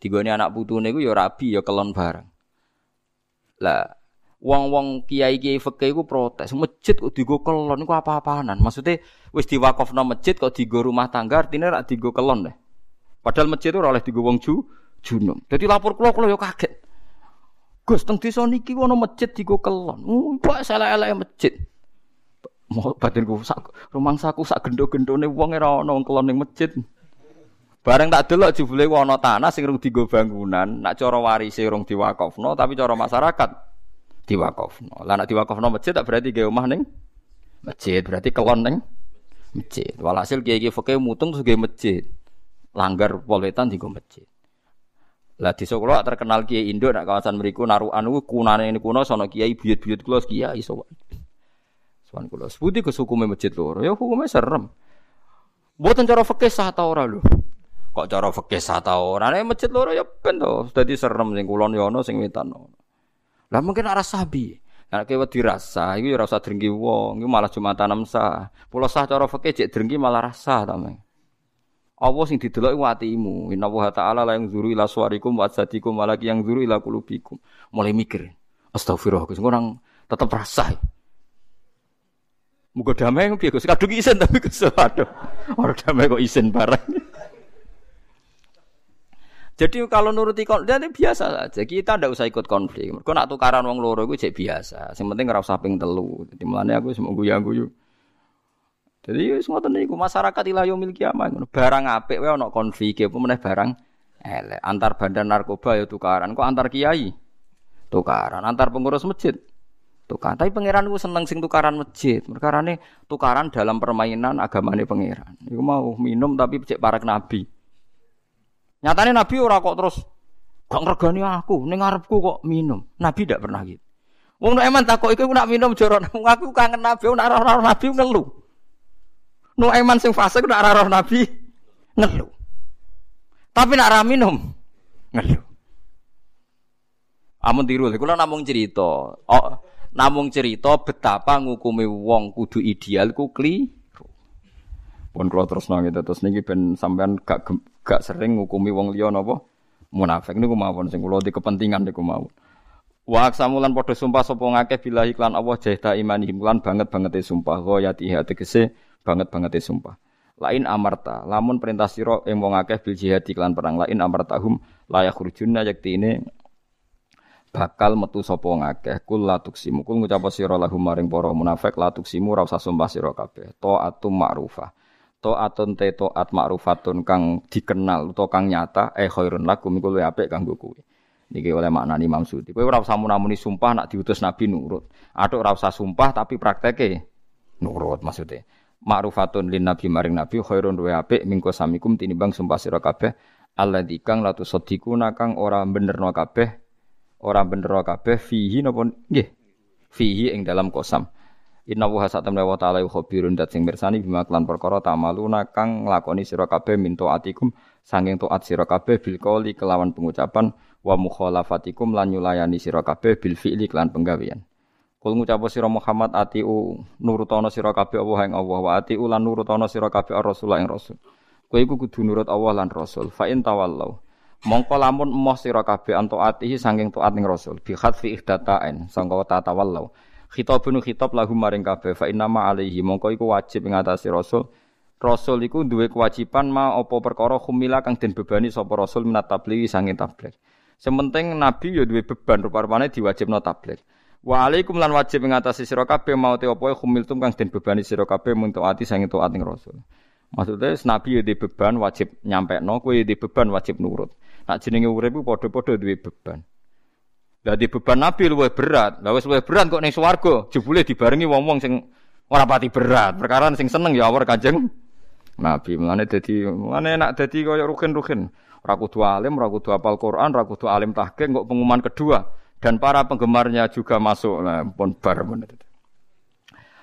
Digoni anak putune iku ya rabi ya kelon bareng. Lah wong-wong kiai-kiai fikih iku protes, masjid kok digo kelon iku apa-apaanan. Maksudnya wis diwakafno masjid kok digo rumah tangga artine rak digo kelon deh. Padahal masjid itu oleh digo wong ju junum. Jadi lapor kula kula yo kaget. Gus teng desa niki ana masjid digo kelon. Mbok salah-elek masjid. Mau batinku sak rumangsaku sak gendo-gendone wong ora wong kelon ning masjid. Bareng tak delok jebule ana tanah sing rung digo bangunan, nak cara warise rung diwakafno tapi cara masyarakat diwakafno. Lah nak diwakafno masjid tak berarti ge omah ning masjid, berarti kelon ning masjid. Walhasil kiai-kiai fikih mutung terus ge masjid. Langgar polwetan digo masjid. Lah desa kula terkenal kiai Indo nak kawasan mriku narukan ku kunane ini kuno sono kiai buyut-buyut kula kiai sowan. Sowan kula seputi ke hukume masjid loro. Ya hukume serem. Mboten cara fikih sah ta ora lho. Kok cara fikih sah ta ora? Nek masjid loro ya ben to. Dadi serem sing kulon ya ana sing wetan ono. Lah mungkin arah sabi. Nek kowe dirasa ya ora usah drengki wong, iku malah cuma tanam sah. Pulau sah cara fikih cek drengki malah rasa ta Allah sing didelok iku atimu. Inna wa ta'ala la yang zuru ila suarikum wa ajsadikum wa yang zuru ila kulubikum. Mulai mikir. Astagfirullah, Gus. Orang tetap rasa. Muga damai piye Gus? Kadung isen tapi Gus aduh. Ora damai kok isen bareng. Jadi kalau nuruti konflik itu biasa saja. Kita ndak usah ikut konflik. Mergo nak tukaran wong loro iku cek biasa. Sing penting ora usah ping telu. Dadi mulane aku semoga guyu-guyu. Jadi wis ngoten niku masyarakat ila yaumil kiamah ngono. Barang apik wae ana konflik apa meneh barang elek. Antar bandar narkoba ya tukaran, kok antar kiai tukaran, antar pengurus masjid tukaran. Tapi pangeran ku seneng sing tukaran masjid. Perkarane tukaran dalam permainan agamane pangeran. Iku mau minum tapi cek para nabi. Nyatane nabi ora kok terus gak ngergani aku, ning ngarepku kok minum. Nabi ndak pernah gitu. Wong nek eman takok iku nak minum joron aku kangen nabi, nak ora nabi ngeluh. Nuaiman sing fasik nak roh Nabi ngeluh. Tapi nak minum ngeluh. Amun tiru, kula namung cerita. Oh, namung cerita betapa ngukumi wong kudu ideal ku kliru. Pun kula terus nang terus niki ben sampean gak gak sering ngukumi wong liya napa munafik niku mawon sing kula kepentingan niku mawon. Wa aksamulan padha sumpah sapa ngakeh billahi lan Allah jahda imani lan banget bangete sumpah ghayati tegese banget banget sumpah. Lain amarta, lamun perintah siro ing wong akeh bil jihad iklan perang lain amartahum layak khurujunna yakti ini bakal metu sapa ngakeh kul la tuksimu kul ngucap sira lahum maring para munafik la tuksimu ora usah sumpah sira kabeh taatum ma'rufah taatun te taat ma'rufatun kang dikenal utawa kang nyata eh khairun lakum iku luwih apik kanggo kowe. Niki oleh makna Imam Sudi. Kowe ora usah munamuni sumpah nak diutus Nabi nurut. Atuk ora usah sumpah tapi prakteke nurut maksudnya. Ma'rufatun lin nabi maring nabi khairun luwih apik mingko samikum tinimbang sumpah sira kabeh alladzi kang latu sadiquna kang ora benerno kabeh ora benerno kabeh fihi napa nggih fihi ing dalam kosam Inna wa satamna wa ta'ala khabirun dat sing mirsani bima klan perkara tamaluna kang nglakoni sira kabeh minto atikum sanging taat sira kabeh bil qoli kelawan pengucapan wa mukhalafatikum lan nyulayani sira kabeh bil fi'li klan penggawean. Kul ngucap sira Muhammad atiu nurutono sira kabeh Allah ing Allah wa atiu lan nurutono sira kabeh Rasul ing Rasul. Kowe iku kudu nurut Allah lan Rasul. Fa in tawallau mongko lamun emoh sira kabeh anto saking taat ning Rasul bi khatfi ihdatain sangka tatawallau Khitabun khitab lahum maring kabeh fa inna ma alaihi mongko iku wajib ing atase rasul. Rasul iku duwe kewajiban ma apa perkara khumila kang den bebani sapa rasul minat tabligh sange tabligh. Sementing nabi ya duwe beban rupa-rupane diwajibno tabligh. Wa alaikum lan wajib ing atase sira kabeh mau te apa khumiltum kang den bebani sira kabeh mun taati sange taat ing rasul. Maksudnya nabi ya duwe beban wajib nyampekno, kowe ya duwe beban wajib nurut. Nak jenenge urip padha-padha duwe beban. Dadi beban Nabi luwih berat. Lah wis luwih berat kok ning swarga, jebule dibarengi wong-wong sing ora pati berat. Perkara sing seneng ya awar Kanjeng Nabi. Mulane dadi mulane enak dadi kaya rukin-rukin. Ora kudu alim, ora kudu hafal Quran, ora kudu alim tahqiq kok pengumuman kedua dan para penggemarnya juga masuk. Nah, pun bar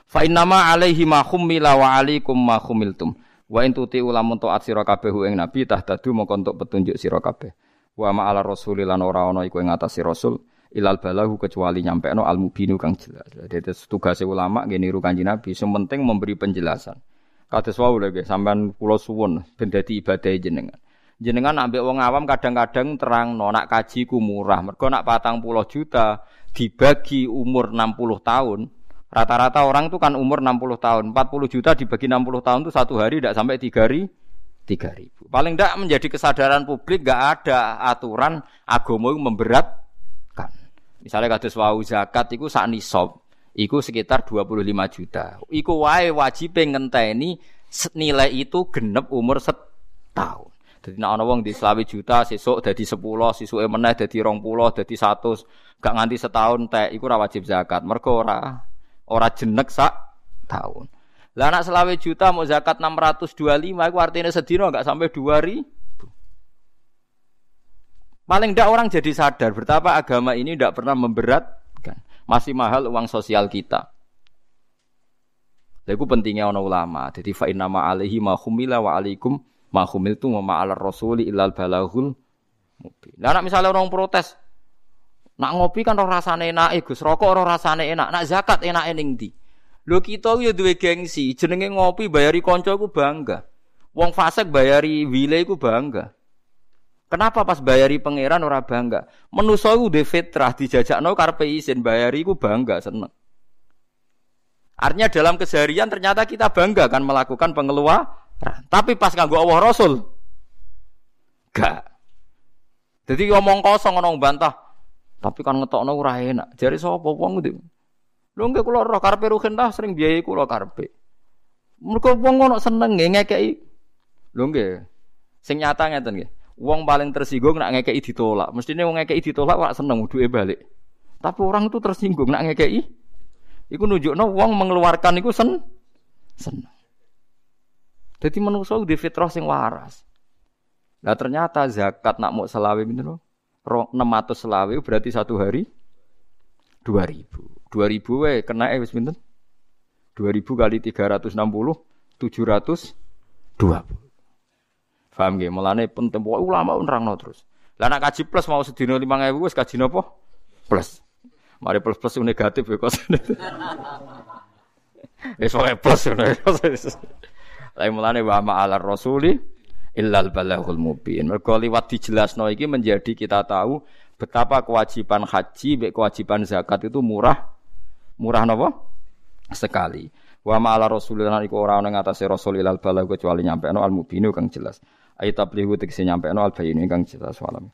Fa innama alaihi ma khummila wa alaikum ma khumiltum. Wa in tuti ulamun taat sira kabeh ing nabi tahtadu mongko entuk petunjuk sira kabeh. Wa ma ala rasulilan ora ana iku ing rasul ilal balahu kecuali nyampe no al mubinu kang jelas. Jadi tugas ulama gini niru kanji Nabi. Sementing memberi penjelasan. Kata wau lagi sampean pulau suwun ben ibadah jenengan. Jenengan ambek wong awam kadang-kadang terang no nak kaji ku murah. Mergo nak patang puluh juta dibagi umur 60 tahun. Rata-rata orang itu kan umur 60 tahun. 40 juta dibagi 60 tahun itu satu hari tidak sampai tiga hari. Tiga ribu. Paling tidak menjadi kesadaran publik gak ada aturan agama memberat Misalnya kados wau zakat iku sak nisab, iku sekitar 25 juta. Iku wae wajib ngenteni nilai itu genep umur setahun. Jadi nek ana wong di selawi juta sesuk dadi 10, sesuke meneh dadi 20, dadi 100, gak nganti setahun teh iku ora wajib zakat. Mergo ora ora jenek sak tahun. Lah anak selawe juta mau zakat 625 iku artinya sedina gak sampai 2000. Paling tidak orang jadi sadar betapa agama ini tidak pernah memberatkan. Masih mahal uang sosial kita. Itu pentingnya orang ulama. Jadi fa inna alaihi ma khumila wa alaikum ma ma ala rasuli illal balahul mubin. Lah misalnya orang protes, nak ngopi kan roh rasane enak, Gus rokok roh rasane enak, nak zakat enak ning ndi? Lho kita ya duwe gengsi, jenenge ngopi bayari kanca ku bangga. Wong fasik bayari wile ku bangga. Kenapa pas bayari pangeran ora bangga? Menuso iku de fitrah dijajakno karepe isin bayari iku bangga seneng. Artinya dalam keseharian ternyata kita bangga kan melakukan pengeluaran. Tapi pas nganggo Allah Rasul gak. Jadi ngomong kosong ngomong bantah. Tapi kan ngetokno ora enak. Jari sapa wong ndi? Lho nggih kula roh karepe ruhin dah sering biayai kula karepe. Mergo wong ngono seneng ngekeki. Lho nggih. Sing nyata ngeten nggih. Wong paling tersinggung nak ngekei ditolak. Mestinya wong ngekei ditolak wak seneng duwe balik. Tapi orang itu tersinggung nak ngekei. Iku nunjukno wong mengeluarkan iku sen seneng. Jadi manusia di fitrah sing waras. Nah ternyata zakat nak mau selawe ini loh. 600 selawe berarti satu hari 2000. 2000 we kena eh wis pinten? 2000 kali 360 720. Paham nggih? Mulane penting pokoke ulama nerangno terus. Lah nek kaji plus mau sedina 5000 wis kaji napa? Plus. Mari plus plus negatif ya kok. Wis pokoke plus Lah mulane wa ma ala rasuli illal balaghul mubin. Mergo liwat dijelasno iki menjadi kita tahu betapa kewajiban haji mek kewajiban zakat itu murah murah napa? Sekali. Wa ma ala rasulillah iku ora ana ing atase rasul ilal balagh kecuali nyampe al mubinu kang jelas. Ayat tablihu tegese nyampe no al bayinu ingkang jelas walam.